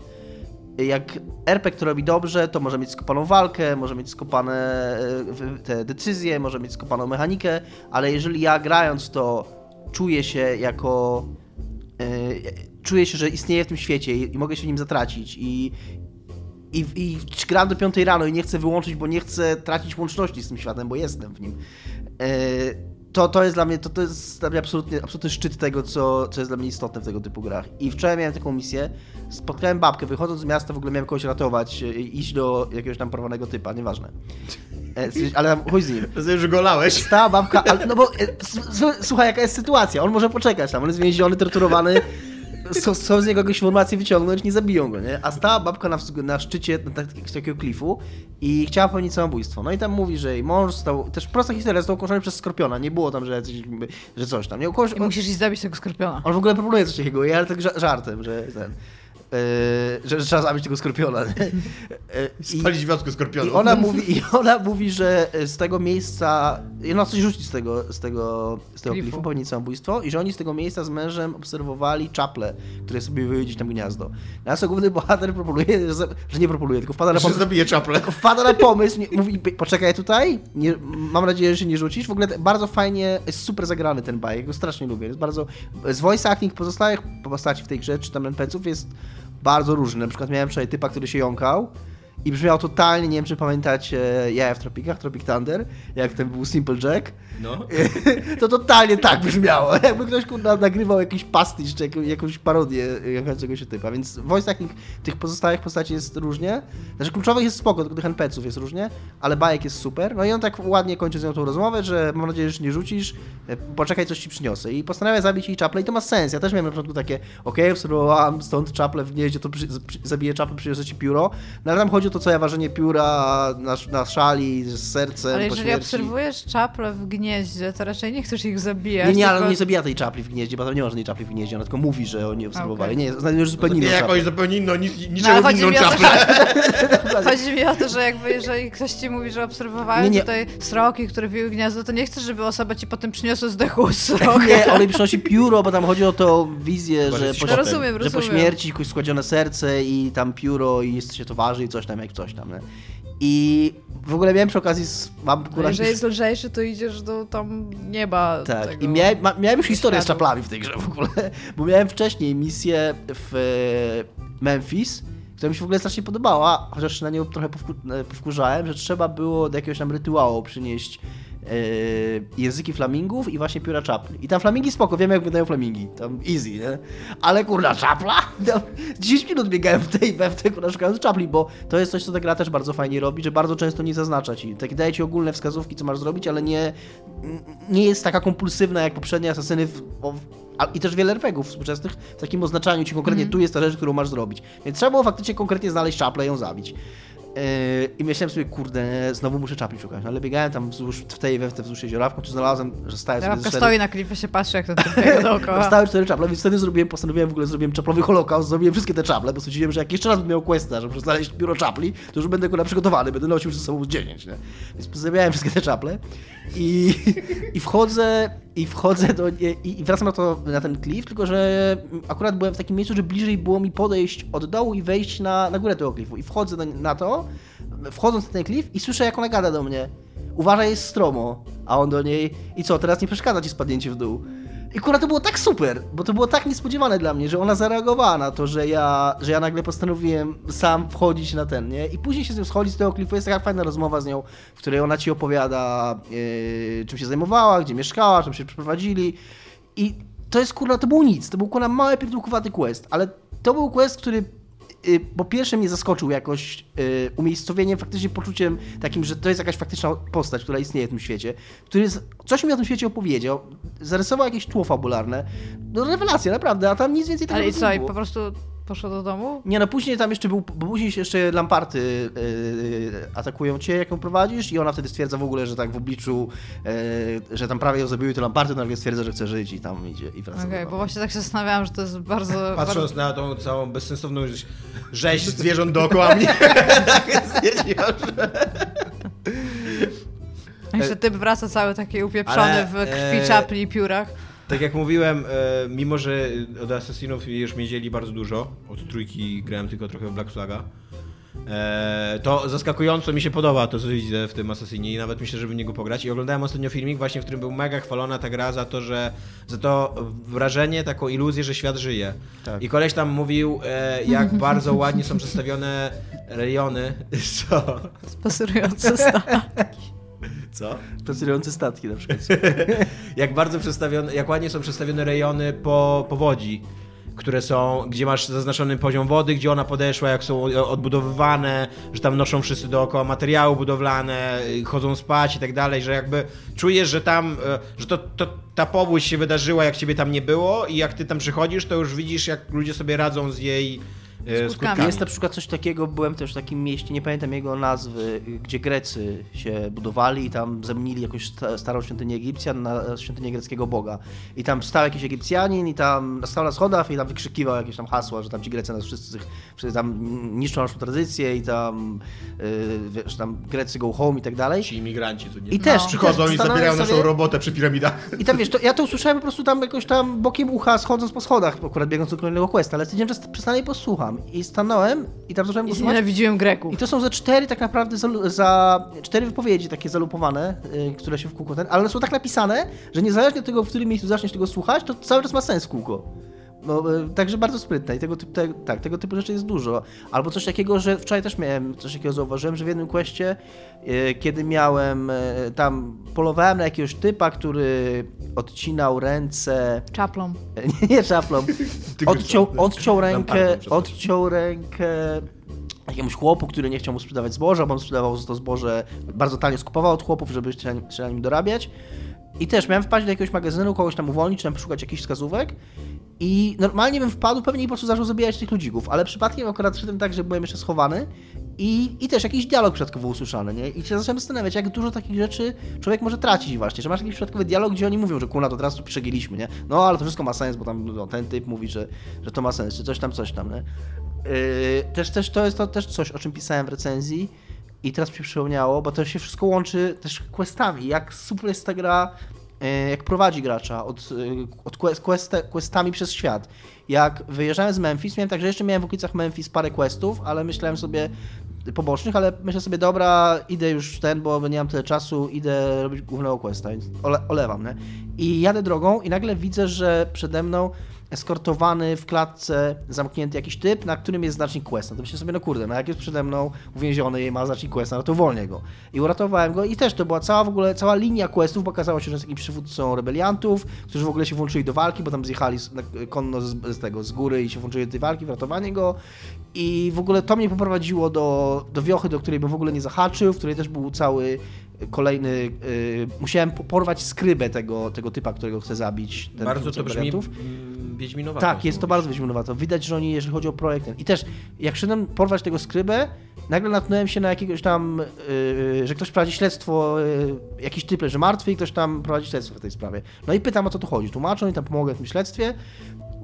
Jak RPG to robi dobrze, to może mieć skopaną walkę, może mieć skopane e, te decyzje, może mieć skopaną mechanikę, ale jeżeli ja grając to czuję się jako. e, Czuję się, że istnieję w tym świecie i mogę się nim zatracić i, i, i gram do 5 rano i nie chcę wyłączyć, bo nie chcę tracić łączności z tym światem, bo jestem w nim. E, To, to jest dla mnie, to, to jest dla mnie absolutnie, absolutny szczyt tego, co, co jest dla mnie istotne w tego typu grach. I wczoraj miałem taką misję, spotkałem babkę, wychodząc z miasta w ogóle miałem kogoś ratować, e, iść do jakiegoś tam porwanego typa, nieważne. E, Ale tam chuj z nim. Już golałeś. Stała babka, ale, no bo e, słuchaj, jaka jest sytuacja, on może poczekać tam, on jest więziony, torturowany, są, są z niego jakieś informacje wyciągnąć, nie zabiją go, nie? A stała babka na, na szczycie na tak, takiego klifu i chciała popełnić samobójstwo. No i tam mówi, że jej mąż stał, też prosta historia, został ukończony przez skorpiona, nie było tam, że, jacyś, że coś tam. Nie, ukończ, I musisz iść zabić tego skorpiona. on w ogóle proponuje coś takiego, ja tak ża- żartem, że ten... Yy, że, że trzeba zabić tego skorpiona. Yy, i- Spalić wioskę i skorpionów. ona mówi, i ona mówi, że z tego miejsca, i ona coś rzuci z tego, z tego, z tego Klifu. klifu, popełnić samobójstwo i że oni z tego miejsca z mężem obserwowali czaple, które sobie były gdzieś tam gniazdo. Natomiast główny bohater proponuje, że, że nie proponuje, tylko wpada na Że pomysł, zabije czaple. tylko wpada na pomysł, nie, mówi, poczekaj tutaj, nie, mam nadzieję, że się nie rzucisz. W ogóle bardzo fajnie, jest super zagrany ten bajek, go strasznie lubię. Jest bardzo, z voice acting pozostałych postaci w tej grze, czy tam NPC-ów jest bardzo różny. Na przykład miałem wczoraj typa, który się jąkał i brzmiał totalnie, nie wiem czy pamiętacie Jaja w Tropikach, Tropic Thunder, jak ten był Simple Jack. No. To totalnie tak brzmiało, jakby ktoś kurwa nagrywał jakiś pastisz czy jaką- jakąś parodię jakaś się typa, więc voice acting tych pozostałych postaci jest różnie. Znaczy kluczowych jest spoko, tylko tych NPC-ów jest różnie, ale bajek jest super. No i on tak ładnie kończy z nią tą rozmowę, że mam nadzieję, że nie rzucisz, e, poczekaj coś ci przyniosę. I postanawia zabić jej czaple i to ma sens. Ja też miałem na początku takie, okej, obserwowałam stąd czaple w gnieździe, to przy, przy, zabiję czaple, przyniosę ci pióro. No ale tam chodzi o to, co ja ważenie pióra na, na szali z sercem Ale jeżeli obserwujesz czaple w gnieździe, to raczej nie chcesz ich zabijać. Nie, nie, ale tylko... on nie zabija tej czapli w gnieździe, bo tam nie ma żadnej czapli w gnieździe, ona tylko mówi, że oni obserwowali. Okej. Nie, znajdujesz zupełnie Nie inną jakąś czaplę. zupełnie inną, nic, No, ale niczego chodzi inną mi, o to, czaplę. że, chodzi mi o to, że jakby jeżeli ktoś ci mówi, że obserwowałem Nie, nie. tutaj sroki, które wiły gniazdo, to nie chcesz, żeby osoba ci potem przyniosła zdechłą srokę. Nie, on jej przynosi pióro, bo tam chodzi o tą wizję, Chyba, że po. Rozumiem, że po rozumiem. śmierci kogoś składzione serce i tam pióro i jest się to waży i coś tam, jak coś tam. Nie? I w ogóle miałem przy okazji, z, mam A kurwa... jeżeli jest lżejszy, to idziesz do tam nieba. Tak, tego. i miałem, miałem już historię z światów. czaplami w tej grze w ogóle, bo miałem wcześniej misję w Memphis, która mi się w ogóle strasznie podobała, chociaż na nią trochę e, powkurzałem, że trzeba było do jakiegoś tam rytuału przynieść języki flamingów i właśnie pióra czapli. I tam flamingi spoko, wiem jak wyglądają flamingi, tam easy, nie? Ale kurna czapla? No, 10 minut biegałem w tej we w tej kurna szukając czapli, bo to jest coś, co ta gra też bardzo fajnie robi, że bardzo często nie zaznacza ci. Tak daje ci ogólne wskazówki, co masz zrobić, ale nie, nie jest taka kompulsywna jak poprzednie asasyny w, a, i też wiele RPGów współczesnych w takim oznaczaniu ci konkretnie tu jest ta rzecz, którą masz zrobić. Więc trzeba było faktycznie konkretnie znaleźć czaplę i ją zabić. Yy, I myślałem sobie, kurde, znowu muszę czapli szukać, no, ale biegałem tam wzdłuż, w tej we w te wzdłuż jeziora, znalazłem, że Babka ze cztery- stoi na klifie, się patrzy, jak typ biega dookoła. Stały cztery czaple, więc wtedy zrobiłem, postanowiłem w ogóle zrobiłem czaplowy holokaust, zrobiłem wszystkie te czaple, bo stwierdziłem, że jak jeszcze raz będę miał questa, żeby znaleźć biuro czapli, to już będę kurwa przygotowany, będę nosił ze sobą z 10, nie? Więc pozabijałem wszystkie te czaple i, i wchodzę, i wchodzę do, i, i wracam na, to, na ten klif, tylko że akurat byłem w takim miejscu, że bliżej było mi podejść od dołu i wejść na, na górę tego klifu i wchodzę na, to, wchodząc na ten klif i słyszę, jak ona gada do mnie. Uważaj, jest stromo. A on do niej, i co, teraz nie przeszkadza ci spadnięcie w dół. I kurwa to było tak super, bo to było tak niespodziewane dla mnie, że ona zareagowała na to, że ja, że ja nagle postanowiłem sam wchodzić na ten, nie? I później się z nią schodzi z tego klifu, jest taka fajna rozmowa z nią, w której ona ci opowiada, yy, czym się zajmowała, gdzie mieszkała, czym się przeprowadzili. I to jest kurwa, to było nic, to był kurwa mały pierdółkowaty quest, ale to był quest, który po pierwsze mnie zaskoczył jakoś y, umiejscowieniem, faktycznie poczuciem takim, że to jest jakaś faktyczna postać, która istnieje w tym świecie, który z, coś mi o tym świecie opowiedział, zarysował jakieś tło fabularne. No rewelacja, naprawdę, a tam nic więcej tego Ale nie co, było. po prostu poszła do domu? Nie no, później tam jeszcze był, bo później się jeszcze lamparty yy, atakują cię, jak ją prowadzisz i ona wtedy stwierdza w ogóle, że tak w obliczu, yy, że tam prawie ją zabiły te lamparty, nagle stwierdza, że chce żyć i tam idzie i wraca Okej, do bo właśnie tak się zastanawiałam, że to jest bardzo... bardzo... Patrząc na tą całą bezsensowną rze- rzeź zwierząt dookoła mnie, tak stwierdziłam, że... Jeszcze typ wraca cały taki upieprzony Ale, w krwi e, czapli i piórach. Tak jak mówiłem, e, mimo że od Assassinów już mieli bardzo dużo, od trójki grałem tylko trochę w Black Flaga, e, to zaskakująco mi się podoba to, co widzę w tym Assassinie i nawet myślę, żeby w niego pograć. I oglądałem ostatnio filmik właśnie, w którym był mega chwalona ta gra za to, że za to wrażenie, taką iluzję, że świat żyje. Tak. I koleś tam mówił, e, jak bardzo ładnie są przedstawione rejony. Co? Pasurujący stan. Co? Pracujące statki na przykład. jak bardzo przedstawione, jak ładnie są przedstawione rejony po powodzi, które są, gdzie masz zaznaczony poziom wody, gdzie ona podeszła, jak są odbudowywane, że tam noszą wszyscy dookoła materiały budowlane, chodzą spać i tak dalej, że jakby czujesz, że tam, e, że to, to ta powódź się wydarzyła, jak ciebie tam nie było i jak ty tam przychodzisz, to już widzisz, jak ludzie sobie radzą z jej Skutkami. skutkami. Jest na przykład coś takiego, byłem też w takim mieście, nie pamiętam jego nazwy, gdzie Grecy się budowali i tam zamienili jakąś sta- starą świątynię Egipcjan na świątynię greckiego boga. I tam stał jakiś Egipcjanin i tam stał na schodach i tam wykrzykiwał jakieś tam hasła, że tam ci Grecy nas wszyscy, wszyscy tam niszczą naszą tradycję i tam, yy, wiesz, tam Grecy go home i tak dalej. Ci imigranci, co nie? I też No. Przychodzą i zastanawiam zabierają sobie- naszą robotę przy piramidach. I tam wiesz, to, ja to usłyszałem po prostu tam jakoś tam bokiem ucha, schodząc po schodach, akurat biegnąc do kolejnego questa, ale stwierdziłem, że przestanę i I stanąłem i tam zacząłem I znienawidziłem Greków. I to są za cztery tak naprawdę za, za cztery wypowiedzi takie zalupowane, y, które się w kółko ten, ale one są tak napisane, że niezależnie od tego, w którym miejscu zaczniesz tego słuchać, to cały czas ma sens w kółko. No, e, także bardzo sprytne i tego typu, te, tak, tego typu rzeczy jest dużo. Albo coś takiego, że wczoraj też miałem coś takiego zauważyłem, że w jednym questie, e, kiedy miałem e, tam, polowałem na jakiegoś typa, który odcinał ręce, Czaplą. nie, nie czaplą, odciął, odciął rękę, odciął rękę jakiemuś chłopu, który nie chciał mu sprzedawać zboża, bo on sprzedawał to zboże, bardzo tanio skupował od chłopów, żeby się na nim dorabiać. I też miałem wpaść do jakiegoś magazynu, kogoś tam uwolnić, czy tam poszukać jakichś wskazówek. I normalnie bym wpadł, pewnie i po prostu zaczął zabijać tych ludzików, ale przypadkiem akurat szedłem tak, że byłem jeszcze schowany i, i też jakiś dialog przypadkowo usłyszany, nie? I się zacząłem zastanawiać, jak dużo takich rzeczy człowiek może tracić właśnie, że masz jakiś przypadkowy dialog, gdzie oni mówią, że kurna, to teraz tu przegięliśmy, nie? No, ale to wszystko ma sens, bo tam no, ten typ mówi, że, że to ma sens, czy coś tam, coś tam, nie? Yy, też, też to jest to też coś, o czym pisałem w recenzji i teraz mi się przypomniało, bo to się wszystko łączy też questami, jak super jest ta gra, yy, jak prowadzi gracza od, yy, od quest, quest, questami przez świat. Jak wyjeżdżałem z Memphis, miałem tak, że jeszcze miałem w okolicach Memphis parę questów, ale myślałem sobie pobocznych, ale myślę sobie, dobra, idę już ten, bo nie mam tyle czasu, idę robić głównego questa, więc ole, olewam, nie? I jadę drogą i nagle widzę, że przede mną eskortowany w klatce zamknięty jakiś typ, na którym jest znacznik questa. To myślę sobie, no kurde, no jak jest przede mną uwięziony i ma znacznik questa, no to uwolnię go. I uratowałem go i też to była cała w ogóle, cała linia questów, bo okazało się, że jest jakimś przywódcą rebeliantów, którzy w ogóle się włączyli do walki, bo tam zjechali konno z, z tego, z góry i się włączyli do tej walki, w ratowanie go. I w ogóle to mnie poprowadziło do, do wiochy, do której bym w ogóle nie zahaczył, w której też był cały kolejny. y, musiałem po- porwać skrybę tego, tego typa, którego chcę zabić. Bardzo to brzmi mm, Wiedźminowato. Tak, jest to bardzo Wiedźminowato. Widać, że oni, jeżeli chodzi o projekt. I też, jak szedłem porwać tego skrybę, nagle natknąłem się na jakiegoś tam, yy, że ktoś prowadzi śledztwo, yy, jakiś typ leży martwy i ktoś tam prowadzi śledztwo w tej sprawie. No i pytam, o co tu chodzi. Tłumaczą i tam pomogę w tym śledztwie.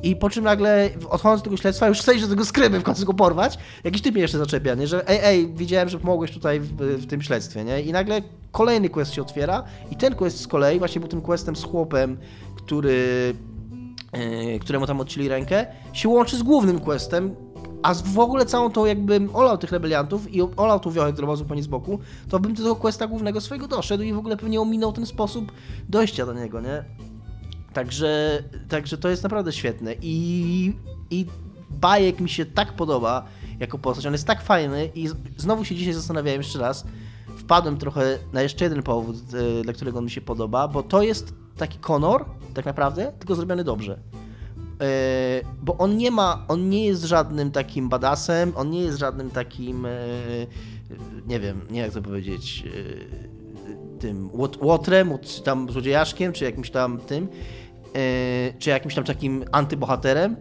I po czym nagle, odchodząc od tego śledztwa, już iść do tego skryby, w końcu go porwać. Jakiś typ mnie jeszcze zaczepia, nie? że ej, ej, widziałem, że pomogłeś tutaj w, w tym śledztwie, nie? I nagle kolejny quest się otwiera i ten quest z kolei właśnie był tym questem z chłopem, który yy, któremu tam odcięli rękę, się łączy z głównym questem, a w ogóle całą tą jakbym olał tych rebeliantów i olał tą wiochę, która była zupełnie z boku, to bym do tego questa głównego swojego doszedł i w ogóle pewnie ominął ten sposób dojścia do niego, nie? Także, także to jest naprawdę świetne i, i Bajek mi się tak podoba jako postać, on jest tak fajny i znowu się dzisiaj zastanawiałem jeszcze raz, wpadłem trochę na jeszcze jeden powód, e, dla którego on mi się podoba, bo to jest taki Conor, tak naprawdę, tylko zrobiony dobrze. E, bo on nie ma, on nie jest żadnym takim badasem, on nie jest żadnym takim, e, nie wiem, nie jak to powiedzieć, tym łot- łotrem, czy tam złodziejaszkiem, czy jakimś tam tym, czy jakimś tam takim antybohaterem.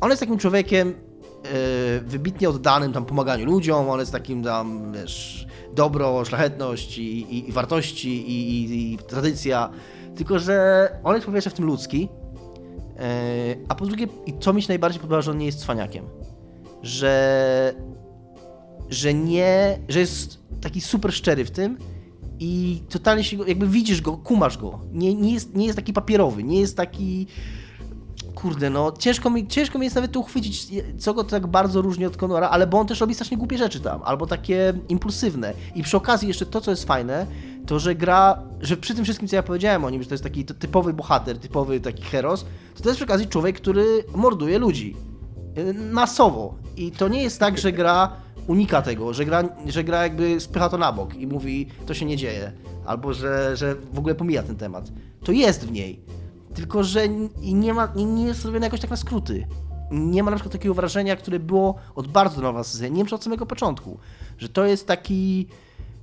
On jest takim człowiekiem wybitnie oddanym tam pomaganiu ludziom, on jest takim tam, wiesz, dobro, szlachetność i, i, i wartości i, i, i tradycja, tylko że on jest po pierwsze w tym ludzki, E, A po drugie, i co mi się najbardziej podoba, że on nie jest cwaniakiem. Że, że nie, że jest taki super szczery w tym i totalnie się jakby widzisz go, kumasz go. Nie, nie, jest, nie jest taki papierowy, nie jest taki kurde, no ciężko mi, ciężko mi jest nawet uchwycić, co go tak bardzo różni od Conora, ale bo on też robi strasznie głupie rzeczy tam, albo takie impulsywne. I przy okazji jeszcze to, co jest fajne, to że gra, że przy tym wszystkim, co ja powiedziałem o nim, że to jest taki ty- typowy bohater, typowy taki heros, to to jest przy okazji człowiek, który morduje ludzi. Masowo. I to nie jest tak, że gra unika tego, że gra, że gra jakby spycha to na bok i mówi, to się nie dzieje, albo że, że w ogóle pomija ten temat. To jest w niej. Tylko, że nie, ma, nie, jest zrobione jakoś tak na skróty. Nie ma na przykład takiego wrażenia, które było od bardzo nowa sezonie, nie wiem czy od samego początku, że to jest taki,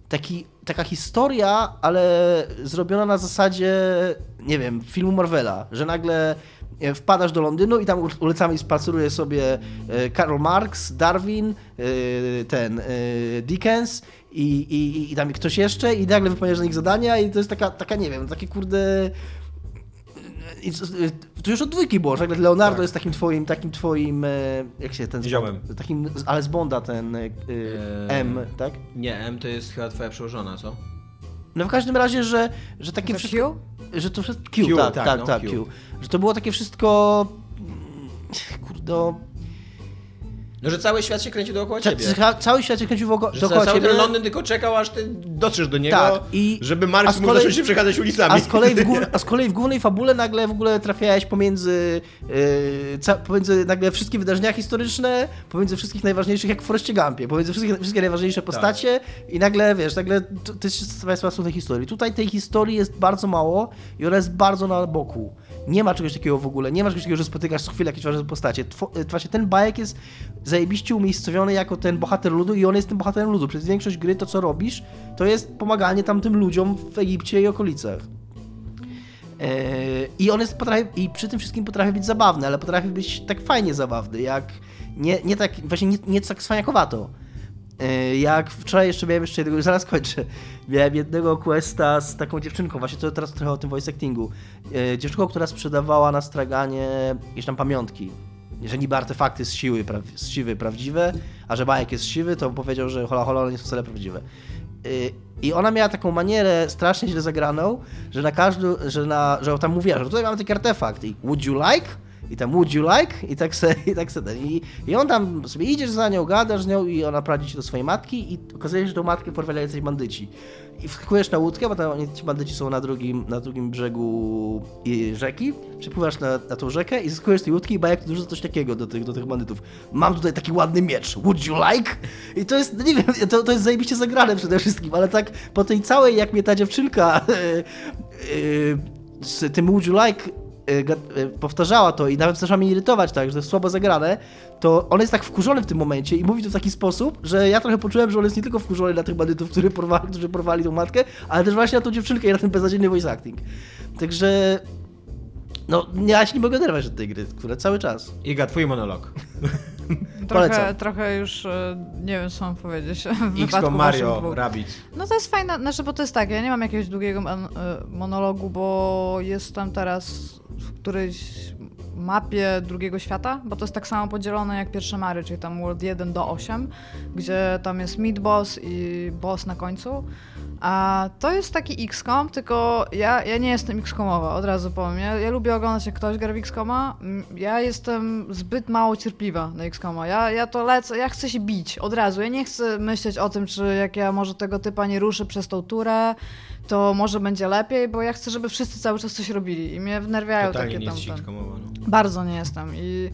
taki, taka historia, ale zrobiona na zasadzie, nie wiem, filmu Marvela, że nagle e, wpadasz do Londynu i tam ulicami spaceruje sobie e, Karl Marx, Darwin, e, ten Dickens i, i, i tam ktoś jeszcze i nagle wypełniasz na nich zadania i to jest taka, taka nie wiem, takie kurde i co- to już od dwójki było, że nagle Leonardo Tak. jest takim twoim, takim twoim, e, jak się ten... z Ziomem. Bonda- Takim, ale z Bonda ten y, Eee. M, tak? Nie, M to jest chyba twoja przełożona, co? No w każdym razie, że, że takie To wszystko... Że to wszystko... Q, Q, tak, tak, tak, no, tak, Q. Q. Że to było takie wszystko... Kurde... No, że cały świat się kręci dookoła Ca- ciebie. ca- Cały świat się kręcił wokół Że dookoła cały ciebie. ten Londyn tylko czekał, aż ty dotrzesz do niego, Tak, i- żeby Marx mógł zacząć się przechadzać ulicami. A z, kolei w a z kolei w głównej fabule nagle w ogóle trafiałeś pomiędzy, yy, pomiędzy nagle wszystkie wydarzenia historyczne, pomiędzy wszystkich najważniejszych, jak w Forreście Gumpie, pomiędzy wszystkie, wszystkie najważniejsze Tak. postacie i nagle, wiesz, nagle to, to jest Państwa tej historii. Tutaj tej historii jest bardzo mało i ona jest bardzo na boku. Nie ma czegoś takiego w ogóle, nie ma czegoś takiego, że spotykasz co chwilę jakieś ważne postacie. Two, y, właśnie ten bajek jest zajebiście umiejscowiony jako ten bohater ludu i on jest tym bohaterem ludu. Przez większość gry to, co robisz, to jest pomaganie tamtym ludziom w Egipcie i okolicach. Eee, I on jest potrafi, i przy tym wszystkim potrafi być zabawny, ale potrafi być tak fajnie zabawny, jak nie, nie tak, właśnie nie, nie tak cwaniakowato. Eee, Jak wczoraj jeszcze miałem jeszcze jednego, zaraz kończę, miałem jednego questa z taką dziewczynką, właśnie to teraz trochę o tym voice actingu. Eee, Dziewczynką, która sprzedawała na straganie jakieś tam pamiątki. Że niby artefakty z siły, z siwy prawdziwe, a że bajek jest siwy, to powiedział, że hola hola one nie są wcale prawdziwe. Y, I ona miała taką manierę strasznie źle zagraną, że na każdy, że, na, że tam mówiła, że tutaj mamy taki artefakt i would you like? I tam would you like? I tak se, i tak se ten. I, I on tam sobie idziesz za nią, gadasz z nią i ona prowadzi cię do swojej matki i okazuje się, że tą matkę porwali jacyś bandyci. I wskakujesz na łódkę, bo tam ci bandyci są na drugim, na drugim brzegu rzeki, przepływasz na, na tą rzekę i zyskujesz tej łódki i bajek dużo coś takiego do tych, do tych bandytów. Mam tutaj taki ładny miecz, would you like? I to jest, no nie wiem, to, to jest zajebiście zagrane przede wszystkim, ale tak po tej całej, jak mnie ta dziewczynka yy, z tym would you like yy, yy, powtarzała to i nawet zaczęła mnie irytować tak, że to jest słabo zagrane, to on jest tak wkurzony w tym momencie i mówi to w taki sposób, że ja trochę poczułem, że on jest nie tylko wkurzony na tych bandytów, którzy porwali, którzy porwali tą matkę, ale też właśnie na tą dziewczynkę i na ten beznadziejny voice acting. Także no, ja się nie mogę oderwać od tej gry, które cały czas. Iga, twój monolog. Trochę, trochę już e, nie wiem, co mam powiedzieć. XCOM Mario, dwóch. Rabbids. No to jest fajne, znaczy, bo to jest tak, ja nie mam jakiegoś długiego e, monologu, bo jestem teraz w którejś mapie drugiego świata, bo to jest tak samo podzielone jak pierwsze Mary, czyli tam World 1 do 8, gdzie tam jest mid boss i boss na końcu. A to jest taki XCOM, tylko ja, ja nie jestem XCOMowa, od razu powiem. Ja, ja lubię oglądać, jak ktoś gra w XCOMa. Mm, Ja jestem zbyt mało cierpliwa na XCOMa. Ja, ja to lecę, ja chcę się bić od razu. Ja nie chcę myśleć o tym, czy jak ja może tego typa nie ruszę przez tą turę, to może będzie lepiej, bo ja chcę, żeby wszyscy cały czas coś robili i mnie wnerwiają Totalnie takie nie tam... ten-. No. bardzo nie jestem i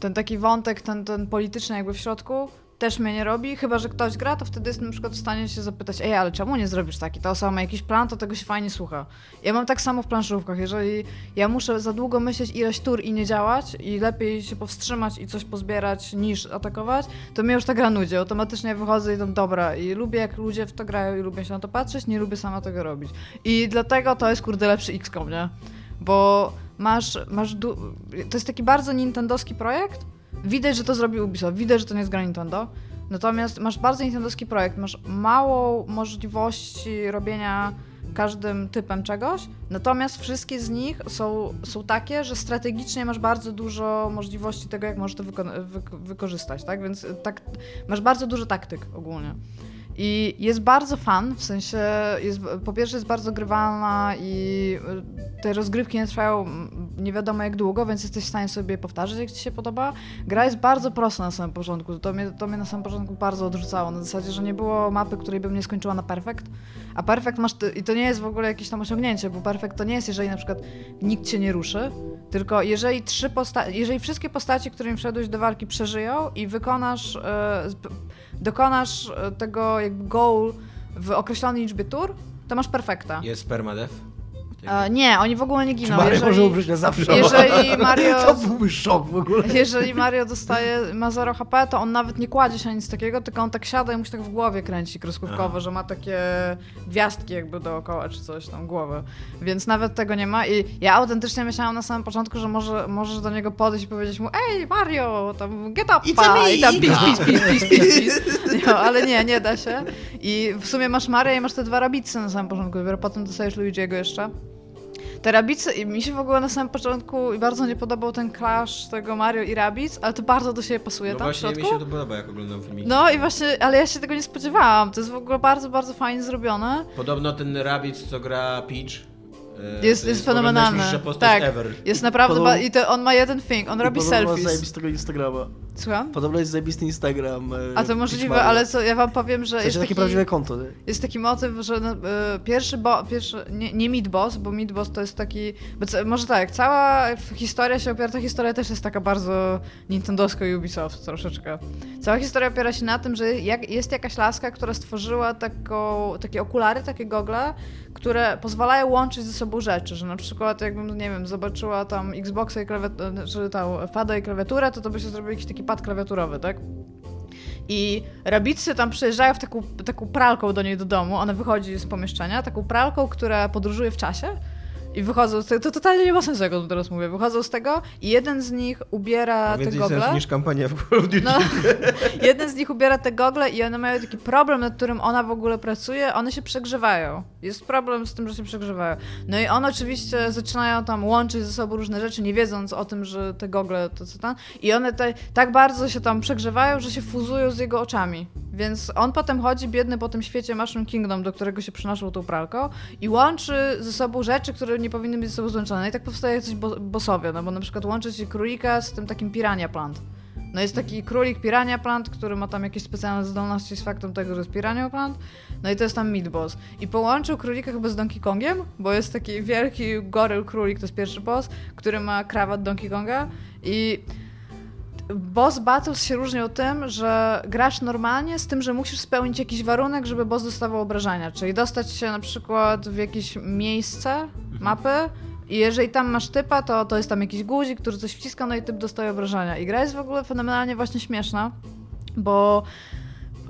ten taki wątek, ten, ten polityczny jakby w środku też mnie nie robi, chyba że ktoś gra, to wtedy jest na przykład w stanie się zapytać, ej, ale czemu nie zrobisz taki? Ta osoba ma jakiś plan, to tego się fajnie słucha. Ja mam tak samo w planszówkach, jeżeli ja muszę za długo myśleć ileś tur i nie działać i lepiej się powstrzymać i coś pozbierać niż atakować, to mnie już ta gra nudzi. Automatycznie wychodzę i tam dobra i lubię jak ludzie w to grają i lubię się na to patrzeć, nie lubię sama tego robić. I dlatego to jest kurde lepszy XCOM, nie? Bo masz, masz to jest taki bardzo nintendowski projekt. Widać, że to zrobił Ubisoft, widać, że to nie jest gra Nintendo. Natomiast masz bardzo nintendowski projekt, masz mało możliwości robienia każdym typem czegoś, natomiast wszystkie z nich są, są takie, że strategicznie masz bardzo dużo możliwości tego, jak możesz to wyko- wy- wykorzystać, tak? Więc tak, masz bardzo dużo taktyk ogólnie. I jest bardzo fan, w sensie jest, po pierwsze jest bardzo grywalna i y, te rozgrywki nie trwają nie wiadomo jak długo, więc jesteś w stanie sobie powtarzać, jak ci się podoba. Gra jest bardzo prosta na samym początku, to mnie, to mnie na samym początku bardzo odrzucało, na zasadzie, że nie było mapy, której bym nie skończyła na perfekt, a perfekt masz, i to nie jest w ogóle jakieś tam osiągnięcie, bo perfekt to nie jest, jeżeli na przykład nikt cię nie ruszy, tylko jeżeli trzy posta- jeżeli wszystkie postacie, którymi wszedłeś do walki przeżyją i wykonasz, e, dokonasz e, tego jakby goal w określonej liczbie tur, to masz perfekta. Jest permadeath? E, nie, oni w ogóle nie Czy giną. Mario jeżeli, może umrzeć na zawsze? jeżeli Mario- To byłby szok w ogóle. jeżeli Mario dostaje, ma 0 HP, to on nawet nie kładzie się na nic takiego, tylko on tak siada i mu się tak w głowie kręci kreskówkowo, że ma takie gwiazdki jakby dookoła czy coś tam głowy. Więc nawet tego nie ma i ja autentycznie myślałam na samym początku, że może, możesz do niego podejść i powiedzieć mu ej Mario, tam get up It's a me, i tam pis, pis, pis, pis, pis, pis. No, ale nie, nie da się. I w sumie masz Mario i masz te dwa rabicy na samym początku, dopiero potem dostajesz Luigi'ego jeszcze. Te Rabicy, i mi się w ogóle na samym początku bardzo nie podobał ten clash tego Mario i Rabic, ale to bardzo do siebie pasuje No tam w właśnie mi środku. się to podoba, jak oglądam filmiki. No i właśnie, ale ja się tego nie spodziewałam. To jest w ogóle bardzo, bardzo fajnie zrobione. Podobno ten Rabbids, co gra Peach, e, Jest, to jest fenomenalny. Tak, ever. jest naprawdę, ba- i to on ma jeden thing, on robi Podobno ma selfies. zajebistego Instagrama. Słucham? Podobno jest zajebisty Instagram. e, A to możliwe, ale co, ja wam powiem, że W jest takie taki, prawdziwe konto. nie? jest taki motyw, że no, y, pierwszy, bo, pierwszy nie, nie Meat Boss, bo Meat Boss to jest taki, co, może tak, cała historia się opiera, ta historia też jest taka bardzo nintendowsko Ubisoft troszeczkę. Cała historia opiera się na tym, że jak, jest jakaś laska, która stworzyła taką, takie okulary, takie gogle, które pozwalają łączyć ze sobą rzeczy, że na przykład jakbym, nie wiem, zobaczyła tam Xboxa i klawiaturę, czy tam pada i klawiaturę, to to by się zrobił jakiś taki pad klawiaturowy, tak? I rabicy tam przyjeżdżają w taką, taką pralką do niej do domu, ona wychodzi z pomieszczenia, taką pralką, która podróżuje w czasie i wychodzą z tego, to totalnie nie ma sensu, jak o tym teraz mówię, wychodzą z tego i jeden z nich ubiera te gogle. sensu niż kampania w Call of Duty. No, jeden z nich ubiera te gogle i one mają taki problem, nad którym ona w ogóle pracuje, one się przegrzewają. Jest problem z tym, że się przegrzewają. No i one oczywiście zaczynają tam łączyć ze sobą różne rzeczy, nie wiedząc o tym, że te gogle to co tam. I one te, tak bardzo się tam przegrzewają, że się fuzują z jego oczami. Więc on potem chodzi biedny po tym świecie Mushroom Kingdom, do którego się przynoszą tą pralką i łączy ze sobą rzeczy, które nie powinny być ze sobą złączone. I tak powstaje jacyś bo bossowie, no bo na przykład łączy się królika z tym takim pirania plant. No jest taki królik Pirania Plant, który ma tam jakieś specjalne zdolności z faktem tego, że jest Pirania Plant. No i to jest tam Meat Boss. I połączył królika chyba z Donkey Kongiem, bo jest taki wielki goryl królik, to jest pierwszy boss, który ma krawat Donkey Konga i Boss Battles się różnią tym, że grasz normalnie z tym, że musisz spełnić jakiś warunek, żeby boss dostawał obrażenia. Czyli dostać się na przykład w jakieś miejsce mapy i jeżeli tam masz typa, to, to jest tam jakiś guzik, który coś wciska, no i typ dostaje obrażenia. I gra jest w ogóle fenomenalnie właśnie śmieszna, bo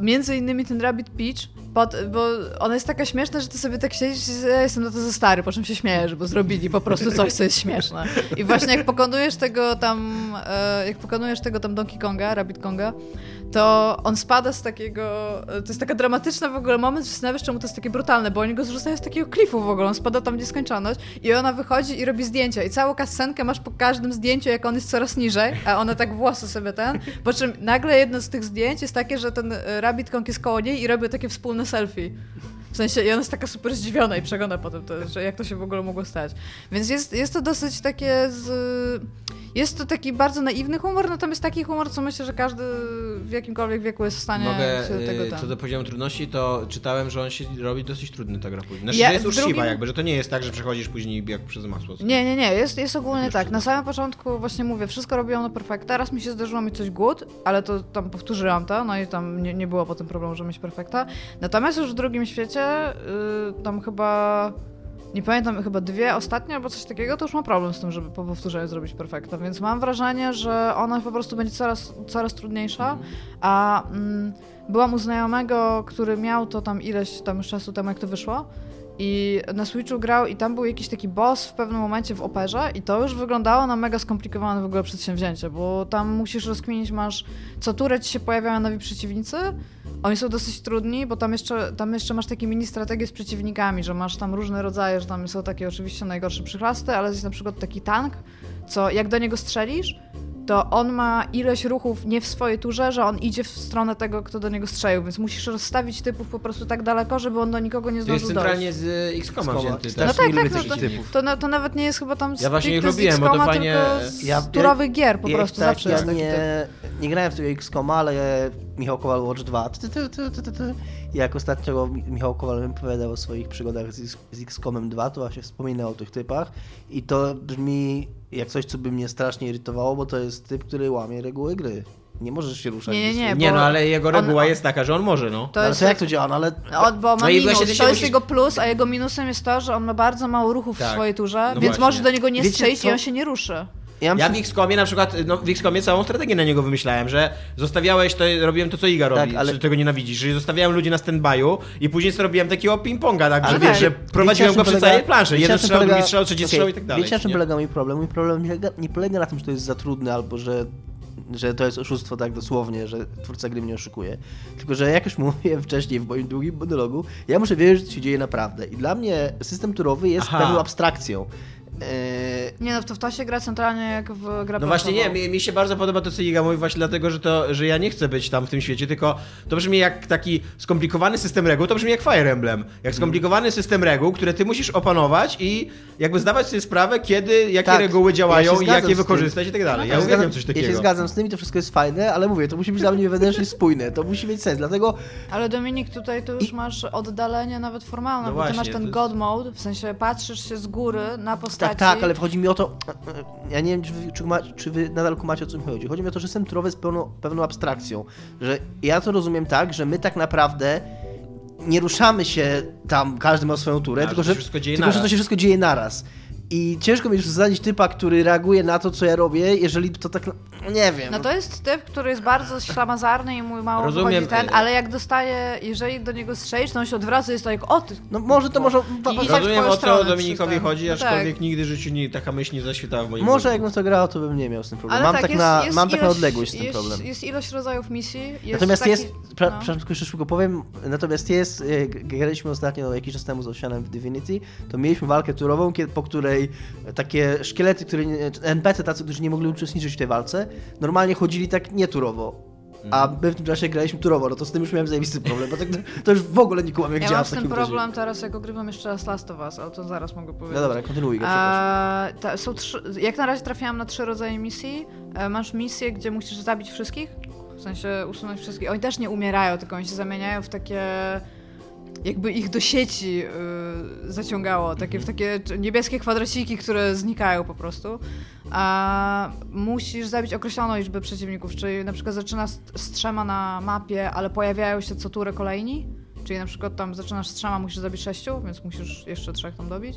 między innymi ten Rabbit Peach, pod, bo ona jest taka śmieszna, że ty sobie tak siedzisz i ja jestem na to za stary, po czym się śmiejesz, bo zrobili po prostu coś, co jest śmieszne. I właśnie jak pokonujesz tego tam, e, jak pokonujesz tego tam Donkey Konga, Rabbit Konga, to on spada z takiego, to jest taka dramatyczna w ogóle moment, że zastanawiasz, czemu to jest takie brutalne, bo oni go zrzucają z takiego klifu w ogóle, on spada tam w nieskończoność i ona wychodzi i robi zdjęcia i całą kascenkę masz po każdym zdjęciu, jak on jest coraz niżej, a ona tak włosy sobie ten, po czym nagle jedno z tych zdjęć jest takie, że ten e, Rabbit Kong jest koło niej i robią takie wspólne selfie. W sensie, i ona jest taka super zdziwiona i przegląda potem, to, że jak to się w ogóle mogło stać. Więc jest, jest to dosyć takie z... Jest to taki bardzo naiwny humor, natomiast taki humor, co myślę, że każdy w jakimkolwiek wieku jest w stanie Mogę, się tego y, tam. co do poziomu trudności, to czytałem, że on się robi dosyć trudny ta gra później. Znaczy, Ja że jest uczciwa drugim- jakby, że to nie jest tak, że przechodzisz później jak przez masło. Nie, nie, nie, jest, jest ogólnie tak. Na samym początku właśnie mówię, wszystko robiłam na perfekta. Raz mi się zdarzyło mieć coś good, ale to tam powtórzyłam to, no i tam nie, nie było potem problemu, że mieć perfekta. Natomiast już w drugim świecie, y, tam chyba, nie pamiętam, chyba dwie ostatnie albo coś takiego, to już mam problem z tym, żeby po powtórzeniu zrobić perfekta. Więc mam wrażenie, że ona po prostu będzie coraz, coraz trudniejsza, a mm, byłam u znajomego, który miał to tam ileś tam już czasu temu, jak to wyszło. I na Switchu grał i tam był jakiś taki boss w pewnym momencie w operze i to już wyglądało na mega skomplikowane w ogóle przedsięwzięcie, bo tam musisz rozkminić, masz co turę ci się pojawiają nowi przeciwnicy, oni są dosyć trudni, bo tam jeszcze, tam jeszcze masz takie mini strategie z przeciwnikami, że masz tam różne rodzaje, że tam są takie oczywiście najgorsze przychlasty, ale jest na przykład taki tank, co jak do niego strzelisz, to on ma ileś ruchów nie w swojej turze, że on idzie w stronę tego, kto do niego strzelił, więc musisz rozstawić typów po prostu tak daleko, żeby on do nikogo nie To jest zdążył dojść. centralnie z y, X-Koma X-Koma. wzięty. No. No tak, nie tak, lubię no to, to, no, to nawet nie jest chyba tam Ja właśnie ich z lubiłem, bo to X-Koma, fajnie- tylko z Ja- turowych gier po Ja- prostu, tak, zawsze ja jest nie, nie grałem w tego XCOM, ale Michał Kowal Watch 2. Ty, ty, ty, ty, ty, ty. Jak ostatnio Mi- Michał Kowal mi opowiadał o swoich przygodach z, z XCOMem 2, to właśnie wspominał o tych typach i to brzmi jak coś, co by mnie strasznie irytowało, bo to jest typ, który łamie reguły gry. Nie możesz się ruszać. Nie, nie, nie. Nie no, ale jego reguła on- jest taka, że on może, no. To ale jest jak to działa? No, ale On, bo ma No minus, to jest musisz- jego plus, a jego minusem jest to, że on ma bardzo mało ruchów Tak. w swojej turze, No więc właśnie. możesz do niego nie Wiecie strzelić co? i on się nie ruszy. Ja, Ja w X-Komie na przykład, no w X-Komie całą strategię na niego wymyślałem, że zostawiałeś, to robiłem to, co Iga robi, Tak, ale- tego nienawidzisz, że zostawiałem ludzi na stand-by'u i później sobie robiłem takiego ping-ponga, tak, że wiesz, tak. że prowadziłem go polega- całej planszy, jeden strzał, drugi polega- strzał, trzeci Okej, strzał i tak dalej. Wiecie, na czym polega mój problem? Mój problem nie, polega na tym, że to jest za trudne albo że, że to jest oszustwo tak dosłownie, że twórca gry mnie oszukuje. Tylko, że jak już mówiłem wcześniej w moim długim monologu, ja muszę wiedzieć, że to się dzieje naprawdę. I dla mnie system turowy jest Aha. pewną abstrakcją. Eee, Nie no, to w to się gra centralnie jak w gra No właśnie nie, mi, mi się bardzo podoba to, co Iga mówi, właśnie dlatego, że, to, że ja nie chcę być tam w tym świecie, tylko to brzmi jak taki skomplikowany system reguł, to brzmi jak Fire Emblem. Jak skomplikowany system reguł, które ty musisz opanować i jakby zdawać sobie sprawę, kiedy, jakie Tak, reguły ja działają się i jak je wykorzystać i tak dalej. Ja Ja się uwielbiam zgadzam- coś Ja takiego. się zgadzam z tym i to wszystko jest fajne, ale mówię, to musi być dla mnie wewnętrznie spójne, to musi mieć sens, dlatego Ale Dominik, tutaj to już I- masz oddalenie nawet formalne, No bo ty właśnie, masz to ten jest- God Mode, w sensie patrzysz się z góry na postaci. Tak, tak, ale chodzi mi o to, ja nie wiem, czy wy, czy, czy wy nadal kumacie o co mi chodzi. Chodzi mi o to, że system turowy jest pełną, pewną abstrakcją, że ja to rozumiem tak, że my tak naprawdę nie ruszamy się tam, każdy ma swoją turę, A, tylko, że tylko że to się wszystko dzieje naraz. I ciężko mi jest zasadzić typa, który reaguje na to, co ja robię, jeżeli to tak, nie wiem. No to jest typ, który jest bardzo ślamazarny i mu mało Rozumiem, ten, e- ale jak dostaje, jeżeli do niego strzelisz, to on się odwraca i jest tak, o ty, No może to może... I- i tak Rozumiem, o co Dominikowi chodzi, No aczkolwiek tak. nigdy w życiu nie, taka myśl nie zaświetała w moim Może mózgu. jakbym to grał, to bym nie miał z tym problemu. Mam tak, jest, na, jest mam tak na ilość- odległość z tym jest, problem. Jest ilość rodzajów misji. Jest Natomiast taki, jest, pra, no. przepraszam, tylko jeszcze szybko powiem, natomiast jest, e, graliśmy ostatnio jakiś czas temu z Oceanem w Divinity, to mieliśmy walkę turową, kiedy, po której takie szkielety, które, NPC tacy, którzy nie mogli uczestniczyć w tej walce, normalnie chodzili tak nieturowo. A Mhm. my w tym czasie graliśmy turowo, no to z tym już miałem zajebisty problem, bo tak, to już w ogóle nie kumam jak Ja działa mam z tym problem razie. teraz, jak ogrywam jeszcze raz Last of Us, ale to zaraz mogę powiedzieć. No dobra, kontynuuj go, przepraszam. A, ta, są trzy, jak na razie trafiłam na trzy rodzaje misji. E, masz misję, gdzie musisz zabić wszystkich, w sensie usunąć wszystkich. Oni też nie umierają, tylko oni się zamieniają w takie jakby ich do sieci y, zaciągało, takie, w takie c- niebieskie kwadraciki, które znikają po prostu. A musisz zabić określoną liczbę przeciwników, czyli na przykład zaczynasz z, z trzema na mapie, ale pojawiają się co turę kolejni. Czyli na przykład tam zaczynasz z trzema, musisz zabić sześciu, więc musisz jeszcze trzech tam dobić.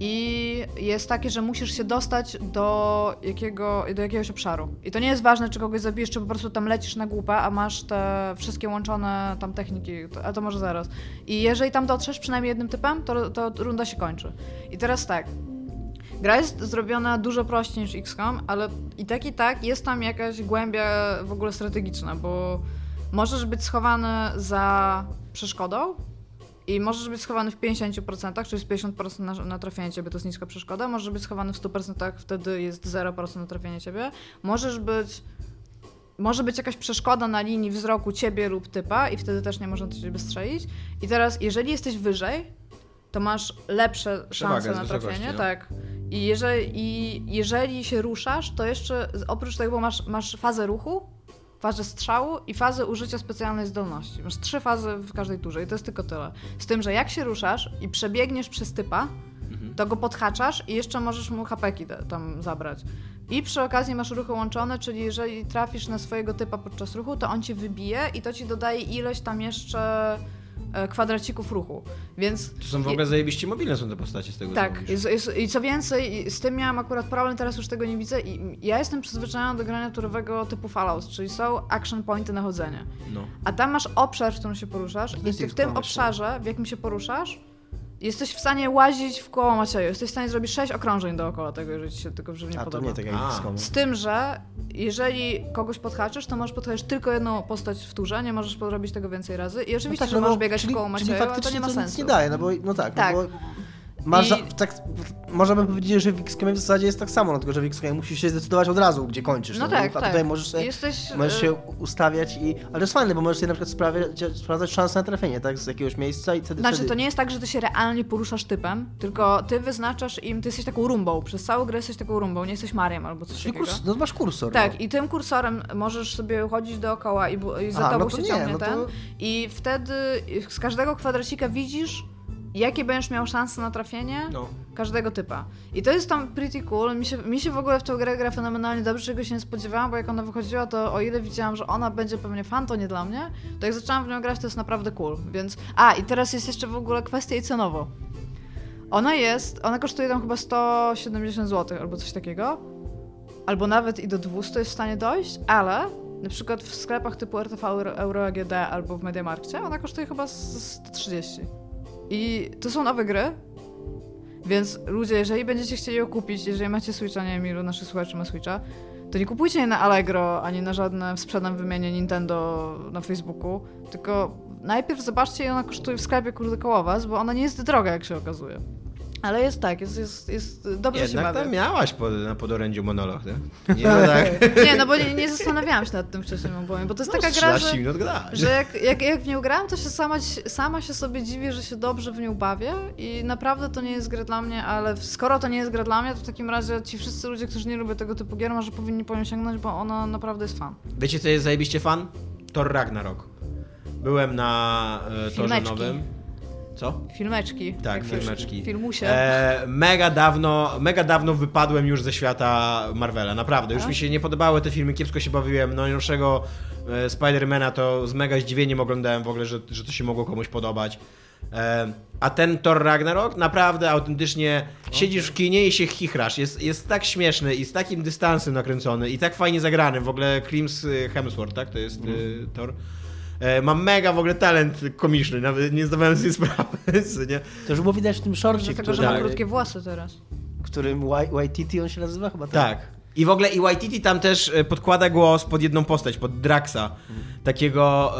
I jest takie, że musisz się dostać do, jakiego, do jakiegoś obszaru. I to nie jest ważne, czy kogoś zabijesz, czy po prostu tam lecisz na głupę, a masz te wszystkie łączone tam techniki, a to może zaraz. I jeżeli tam dotrzesz przynajmniej jednym typem, to, to runda się kończy. I teraz tak. Gra jest zrobiona dużo prościej niż XCOM, ale i tak i tak jest tam jakaś głębia w ogóle strategiczna, bo możesz być schowany za przeszkodą, i możesz być schowany w 50%, czyli jest 50% na, na trafienie ciebie, to jest niska przeszkoda. Możesz być schowany w 100%, wtedy jest 0% na trafienie ciebie. Możesz być. Może być jakaś przeszkoda na linii wzroku ciebie lub typa, i wtedy też nie można do ciebie strzelić. I teraz, jeżeli jesteś wyżej, to masz lepsze szanse na trafienie. no. Tak. I jeżeli, I jeżeli się ruszasz, to jeszcze oprócz tego masz, masz fazę ruchu, fazę strzału i fazę użycia specjalnej zdolności. Masz trzy fazy w każdej turze i to jest tylko tyle. Z tym, że jak się ruszasz i przebiegniesz przez typa, to go podhaczasz i jeszcze możesz mu hapeki tam zabrać. I przy okazji masz ruchy łączone, czyli jeżeli trafisz na swojego typa podczas ruchu, to on cię wybije i to ci dodaje ilość tam jeszcze kwadracików ruchu. Więc To są w ogóle zajebiście mobilne są te postacie z tego co tak, mówisz. jest, jest, i co więcej, z tym miałam akurat problem, teraz już tego nie widzę i ja jestem przyzwyczajona do grania turowego typu Fallout, czyli są action pointy na chodzenie. No. A tam masz obszar, w którym się poruszasz i w tym pomysł. obszarze, w jakim się poruszasz, jesteś w stanie łazić w koło Macieju. Jesteś w stanie zrobić sześć okrążeń dookoła tego, jeżeli ci się tylko w nie A to nie tak jak A. Z tym, że jeżeli kogoś podhaczysz, to możesz podhaczyć tylko jedną postać w turze, nie możesz podrobić tego więcej razy. I oczywiście, że no możesz bo- biegać czyli, w koło Macieju, ale to faktycznie nie ma to sensu. nic nie daje, no bo, no tak, Tak. No bo masz, I- tak, można by powiedzieć, że w XCOM w zasadzie jest tak samo, no tylko że w XCOM musisz się zdecydować od razu, gdzie kończysz. No tak, A tak. tutaj możesz sobie Jesteś, Możesz e, się ustawiać i. Ale to jest fajne, bo możesz sobie na przykład sprawiać, sprawdzać szanse na trafienie, tak? Z jakiegoś miejsca i wtedy. Znaczy, wtedy... to nie jest tak, że ty się realnie poruszasz typem, tylko ty wyznaczasz im, ty jesteś taką rumbą. Przez całą grę jesteś taką rumbą, nie jesteś Mariem albo coś Czyli takiego. kurs, no masz kursor. Tak, no. i tym kursorem możesz sobie chodzić dookoła i, i za A, tobą no to się nie, ciągnie no to- ten. I wtedy z każdego kwadracika widzisz, jakie będziesz miał szanse na trafienie No. każdego typa. I to jest tam pretty cool. Mi się, mi się w ogóle w tą grę gra fenomenalnie dobrze, czego się nie spodziewałam, bo jak ona wychodziła, to o ile widziałam, że ona będzie pewnie fan, to nie dla mnie, to jak zaczęłam w nią grać, to jest naprawdę cool. Więc. A, i teraz jest jeszcze w ogóle kwestia jej cenowo. Ona jest, ona kosztuje tam chyba 170 zł albo coś takiego. Albo nawet i do 200 jest w stanie dojść, ale na przykład w sklepach typu RTV Euro, AGD albo w Mediamarkcie ona kosztuje chyba z 130. I to są nowe gry, więc ludzie, jeżeli będziecie chcieli ją kupić, jeżeli macie Switcha, nie wiem ilu naszych słuchaczy ma Switcha, to nie kupujcie jej na Allegro, ani na żadne sprzedam wymianie Nintendo na Facebooku, tylko najpierw zobaczcie, ile ona kosztuje w sklepie kurde koło was, bo ona nie jest droga, jak się okazuje. Ale jest tak, jest, jest, jest dobrze się Jednak bawię. tam miałaś po, na podorędziu monolog, nie? Nie, no tak. Nie, no bo nie, nie zastanawiałam się nad tym wcześniej, powiem, bo to jest No, taka gra, 13 że, minut że jak, jak, jak w nią grałam, to się sama, sama się sobie dziwię, że się dobrze w nią bawię i naprawdę to nie jest gra dla mnie, ale skoro to nie jest gra dla mnie, to w takim razie ci wszyscy ludzie, którzy nie lubią tego typu gier, może powinni po nią sięgnąć, bo ona naprawdę jest fan. Wiecie, co jest zajebiście fan? Thor Ragnarok. Byłem na e, torze nowym. Co? Filmeczki. Tak, filmeczki. Filmusie. E, mega dawno, mega dawno wypadłem już ze świata Marvela, naprawdę. Już Tak? mi się nie podobały te filmy, kiepsko się bawiłem. No najnowszego e, Spidermana to z mega zdziwieniem oglądałem w ogóle, że, że to się mogło komuś podobać. E, a ten Thor Ragnarok naprawdę autentycznie siedzisz w kinie i się chichrasz. Jest, jest tak śmieszny i z takim dystansem nakręcony i tak fajnie zagrany. W ogóle Crims e, Hemsworth, tak? To jest e, Thor. E, ma mega w ogóle talent komiczny, nawet nie zdawałem sobie sprawy, nie? To już było widać w tym szorcie, Dlatego, który, że ma tak. krótkie włosy teraz. którym Y- Waititi on się nazywa chyba? Tak. I w ogóle i Waititi tam też e, podkłada głos pod jedną postać, pod Draxa. Takiego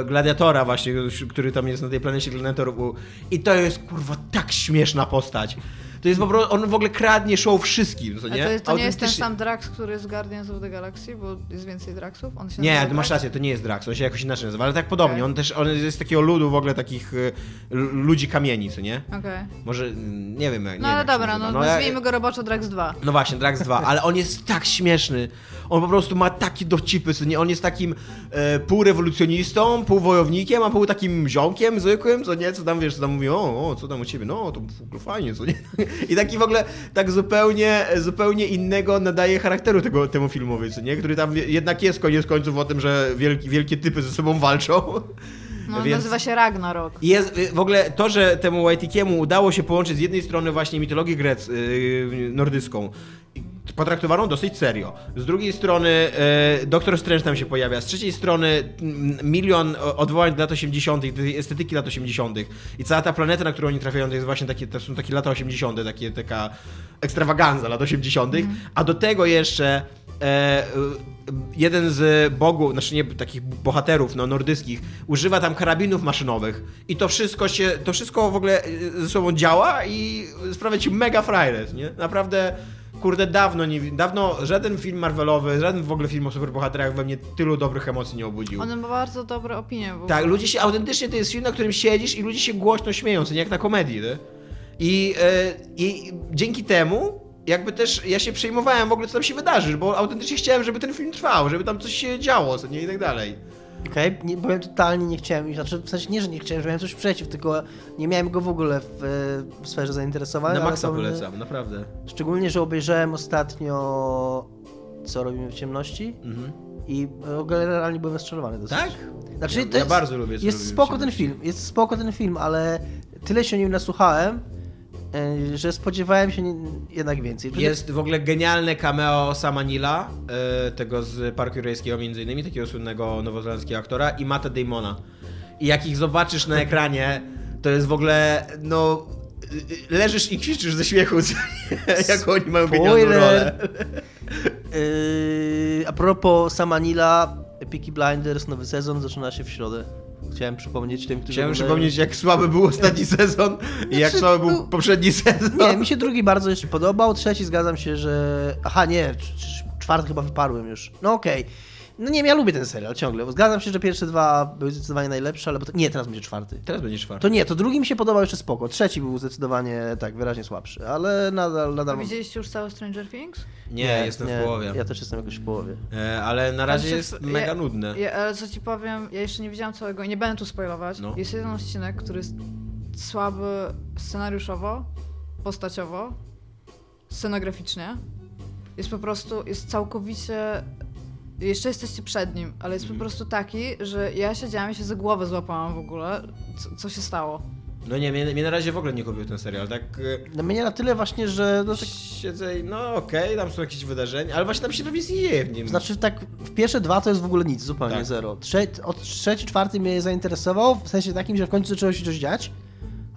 e, gladiatora właśnie, który tam jest na tej planecie gladiatorów. I to jest kurwa tak śmieszna postać. To jest po prostu, on w ogóle kradnie show wszystkim, co nie? to, to nie jest ten sam Drax, który jest z Guardians of the Galaxy, bo jest więcej Draxów? On się Nie, masz rację, to nie jest Drax, on się jakoś inaczej nazywa, ale tak podobnie. Okej. On też on jest z takiego ludu w ogóle takich l- ludzi kamieni, co nie? Okej. Może, mm, nie wiem, jak- nie No ale dobra, no, ja- nazwijmy go roboczo Drax 2. No właśnie, Drax 2, ale on jest tak śmieszny. On po prostu ma takie dowcipy, co nie? On jest takim e, półrewolucjonistą, półwojownikiem, a pół takim ziomkiem zwykłym, co nie? Co tam, wiesz, co tam mówi, o, o co tam u ciebie? No, to fajnie, co nie? I taki w ogóle, tak zupełnie, zupełnie innego nadaje charakteru tego, temu filmowi, co nie? Który tam jednak jest koniec końców o tym, że wielki, wielkie typy ze sobą walczą. No, Więc- nazywa się Ragnarok. Jest y, w ogóle to, że temu Waitikiemu udało się połączyć z jednej strony właśnie mitologię grec, yy, nordycką, i potraktowaną dosyć serio. Z drugiej strony yy, Doktor Strange tam się pojawia. Z trzeciej strony mm, milion odwołań do lat 80., tej estetyki lat 80. I cała ta planeta, na którą oni trafiają, to jest właśnie takie, to są takie lata 80., takie, taka ekstrawaganza lat 80., a do tego jeszcze e, y, jeden z bogów, znaczy nie takich bohaterów no, nordyckich, używa tam karabinów maszynowych i to wszystko się, to wszystko w ogóle y, ze sobą działa i sprawia ci mega frajres, nie? Naprawdę, kurde, dawno, nie, dawno żaden film Marvelowy, żaden w ogóle film o superbohaterach we mnie tylu dobrych emocji nie obudził. On ma bardzo dobre opinie. Tak, ludzie się autentycznie, to jest film, na którym siedzisz i ludzie się głośno śmieją, co nie jak na komedii, nie? I, e, I dzięki temu jakby też ja się przejmowałem w ogóle, co tam się wydarzy, bo autentycznie chciałem, żeby ten film trwał, żeby tam coś się działo, co nie i tak dalej. Okej, nie powiem totalnie nie chciałem, znaczy w sensie nie, że nie chciałem, że miałem coś przeciw, tylko nie miałem go w ogóle w, w sferze zainteresowań. Na maksa polecam, naprawdę. Szczególnie, że obejrzałem ostatnio Co robimy w ciemności Mhm. i w ogóle realnie byłem rozczarowany dosyć. Tak? Znaczy, Ja- ja jest, bardzo lubię Co Jest spoko ten film, jest spoko ten film, ale tyle się o nim nasłuchałem, e, że spodziewałem się jednak więcej. Jest w ogóle genialne cameo Sama Nila, e, tego z Parku Jurajskiego między innymi, takiego słynnego nowozelandzkiego aktora i Matta Damona. I jak ich zobaczysz na ekranie, to jest w ogóle, no... y, y, Leżysz i krzyczysz ze śmiechu, jak oni mają genialną rolę. A propos Samanila, Peaky Blinders, nowy sezon zaczyna się w środę. Chciałem przypomnieć tym, którzy Chciałem oglądają. przypomnieć, jak słaby był ostatni sezon i jak Znaczy, słaby był był- poprzedni sezon. Nie, mi się drugi bardzo jeszcze podobał, trzeci zgadzam się, że... Aha, nie, cz- cz- czwarty chyba wyparłem już. No okej. No nie wiem, ja lubię ten serial ciągle. bo Zgadzam się, że pierwsze dwa były zdecydowanie najlepsze, ale... Potem... Nie, teraz będzie czwarty. Teraz będzie czwarty. To nie, to drugi mi się podobał jeszcze spoko. Trzeci był zdecydowanie tak, wyraźnie słabszy, ale nadal... A nadal... widzieliście już całe Stranger Things? Nie, jestem w połowie. Ja też jestem jakoś w połowie. E, ale na razie jest mega ja- nudne. Ja, ale co ci powiem, ja jeszcze nie widziałam całego i nie będę tu spoilować. No. Jest jeden odcinek, który jest słaby scenariuszowo, postaciowo, scenograficznie. Jest po prostu, jest całkowicie... Jeszcze jesteście przed nim, ale jest Mhm. po prostu taki, że ja siedziałam i się za głowę złapałam w ogóle, co, co się stało. No nie, mnie, mnie na razie w ogóle nie kupił ten serial, tak... e, No mnie na tyle właśnie, że... No, tak, Siedzę i no okej, tam są jakieś wydarzenia, ale właśnie tam się prawie nie dzieje w nim. znaczy tak, w pierwsze dwa to jest w ogóle nic, zupełnie Tak. zero. Trze od trzeci, czwarty mnie zainteresował, w sensie takim, że w końcu zaczęło się coś dziać,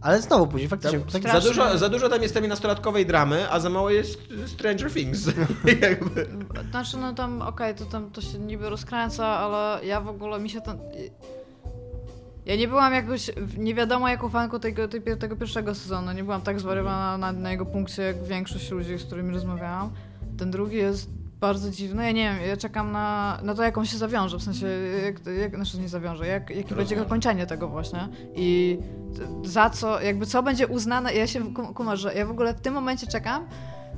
ale znowu później faktycznie... Tak, za, dużo, za dużo tam jest tej nastolatkowej dramy, a za mało jest Stranger Things. Jakby. Znaczy, no tam, okej, to tam to się niby rozkręca, ale ja w ogóle mi się ten. Ja nie byłam jakoś, nie wiadomo jaką fanką tego, tego pierwszego sezonu, nie byłam tak zwariowana na, na jego punkcie jak większość ludzi, z którymi rozmawiałam. Ten drugi jest bardzo dziwny, ja nie wiem, ja czekam na, na to jak on się zawiąże, w sensie, jak, jak znaczy nie zawiąże, jak, jakie będzie Rozwiąże. zakończenie tego właśnie i za co, jakby co będzie uznane, ja się kum- kumasz, że ja w ogóle w tym momencie czekam,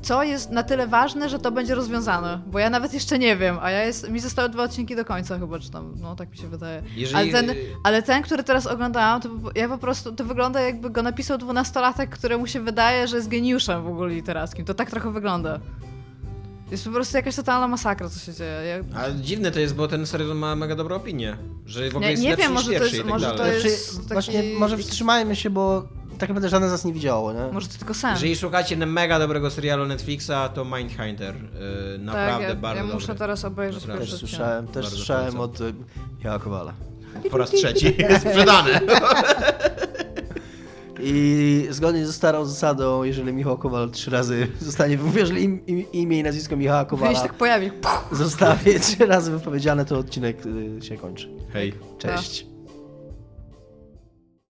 co jest na tyle ważne, że to będzie rozwiązane, bo ja nawet jeszcze nie wiem, a ja jest, mi zostały dwa odcinki do końca chyba, czy tam, no tak mi się wydaje. Jeżeli, Ale ten, ale ten, który teraz oglądałam, to ja po prostu, to wygląda jakby go napisał dwunastolatek, któremu się wydaje, że jest geniuszem w ogóle literackim. To tak trochę wygląda. Jest po prostu jakaś totalna masakra, co się dzieje. Ja... A dziwne to jest, bo ten serial ma mega dobrą opinię. Że w ogóle Nie- jest nie lepszy wiem, niż może to jest- i tak może to dalej. jest- Znaczy, taki- Właśnie, może wstrzymajmy się, bo tak naprawdę żadne z nas nie widziało, nie? Może to tylko sen. Jeżeli szukacie mega dobrego serialu Netflixa, to Mindhunter. Yy, naprawdę tak, ja, bardzo ja dobry. muszę teraz obejrzeć Naprawdę. Też słyszałem, też Bardzo słyszałem polecam. od y, Kowala. Po raz trzeci. Sprzedane. I zgodnie ze starą zasadą, jeżeli Michał Kowal trzy razy zostanie, jeżeli im, im, imię i nazwisko Michała Kiedyś Kowala tak pojawi. zostanie trzy razy wypowiedziane, to odcinek y, się kończy. Hej. Cześć.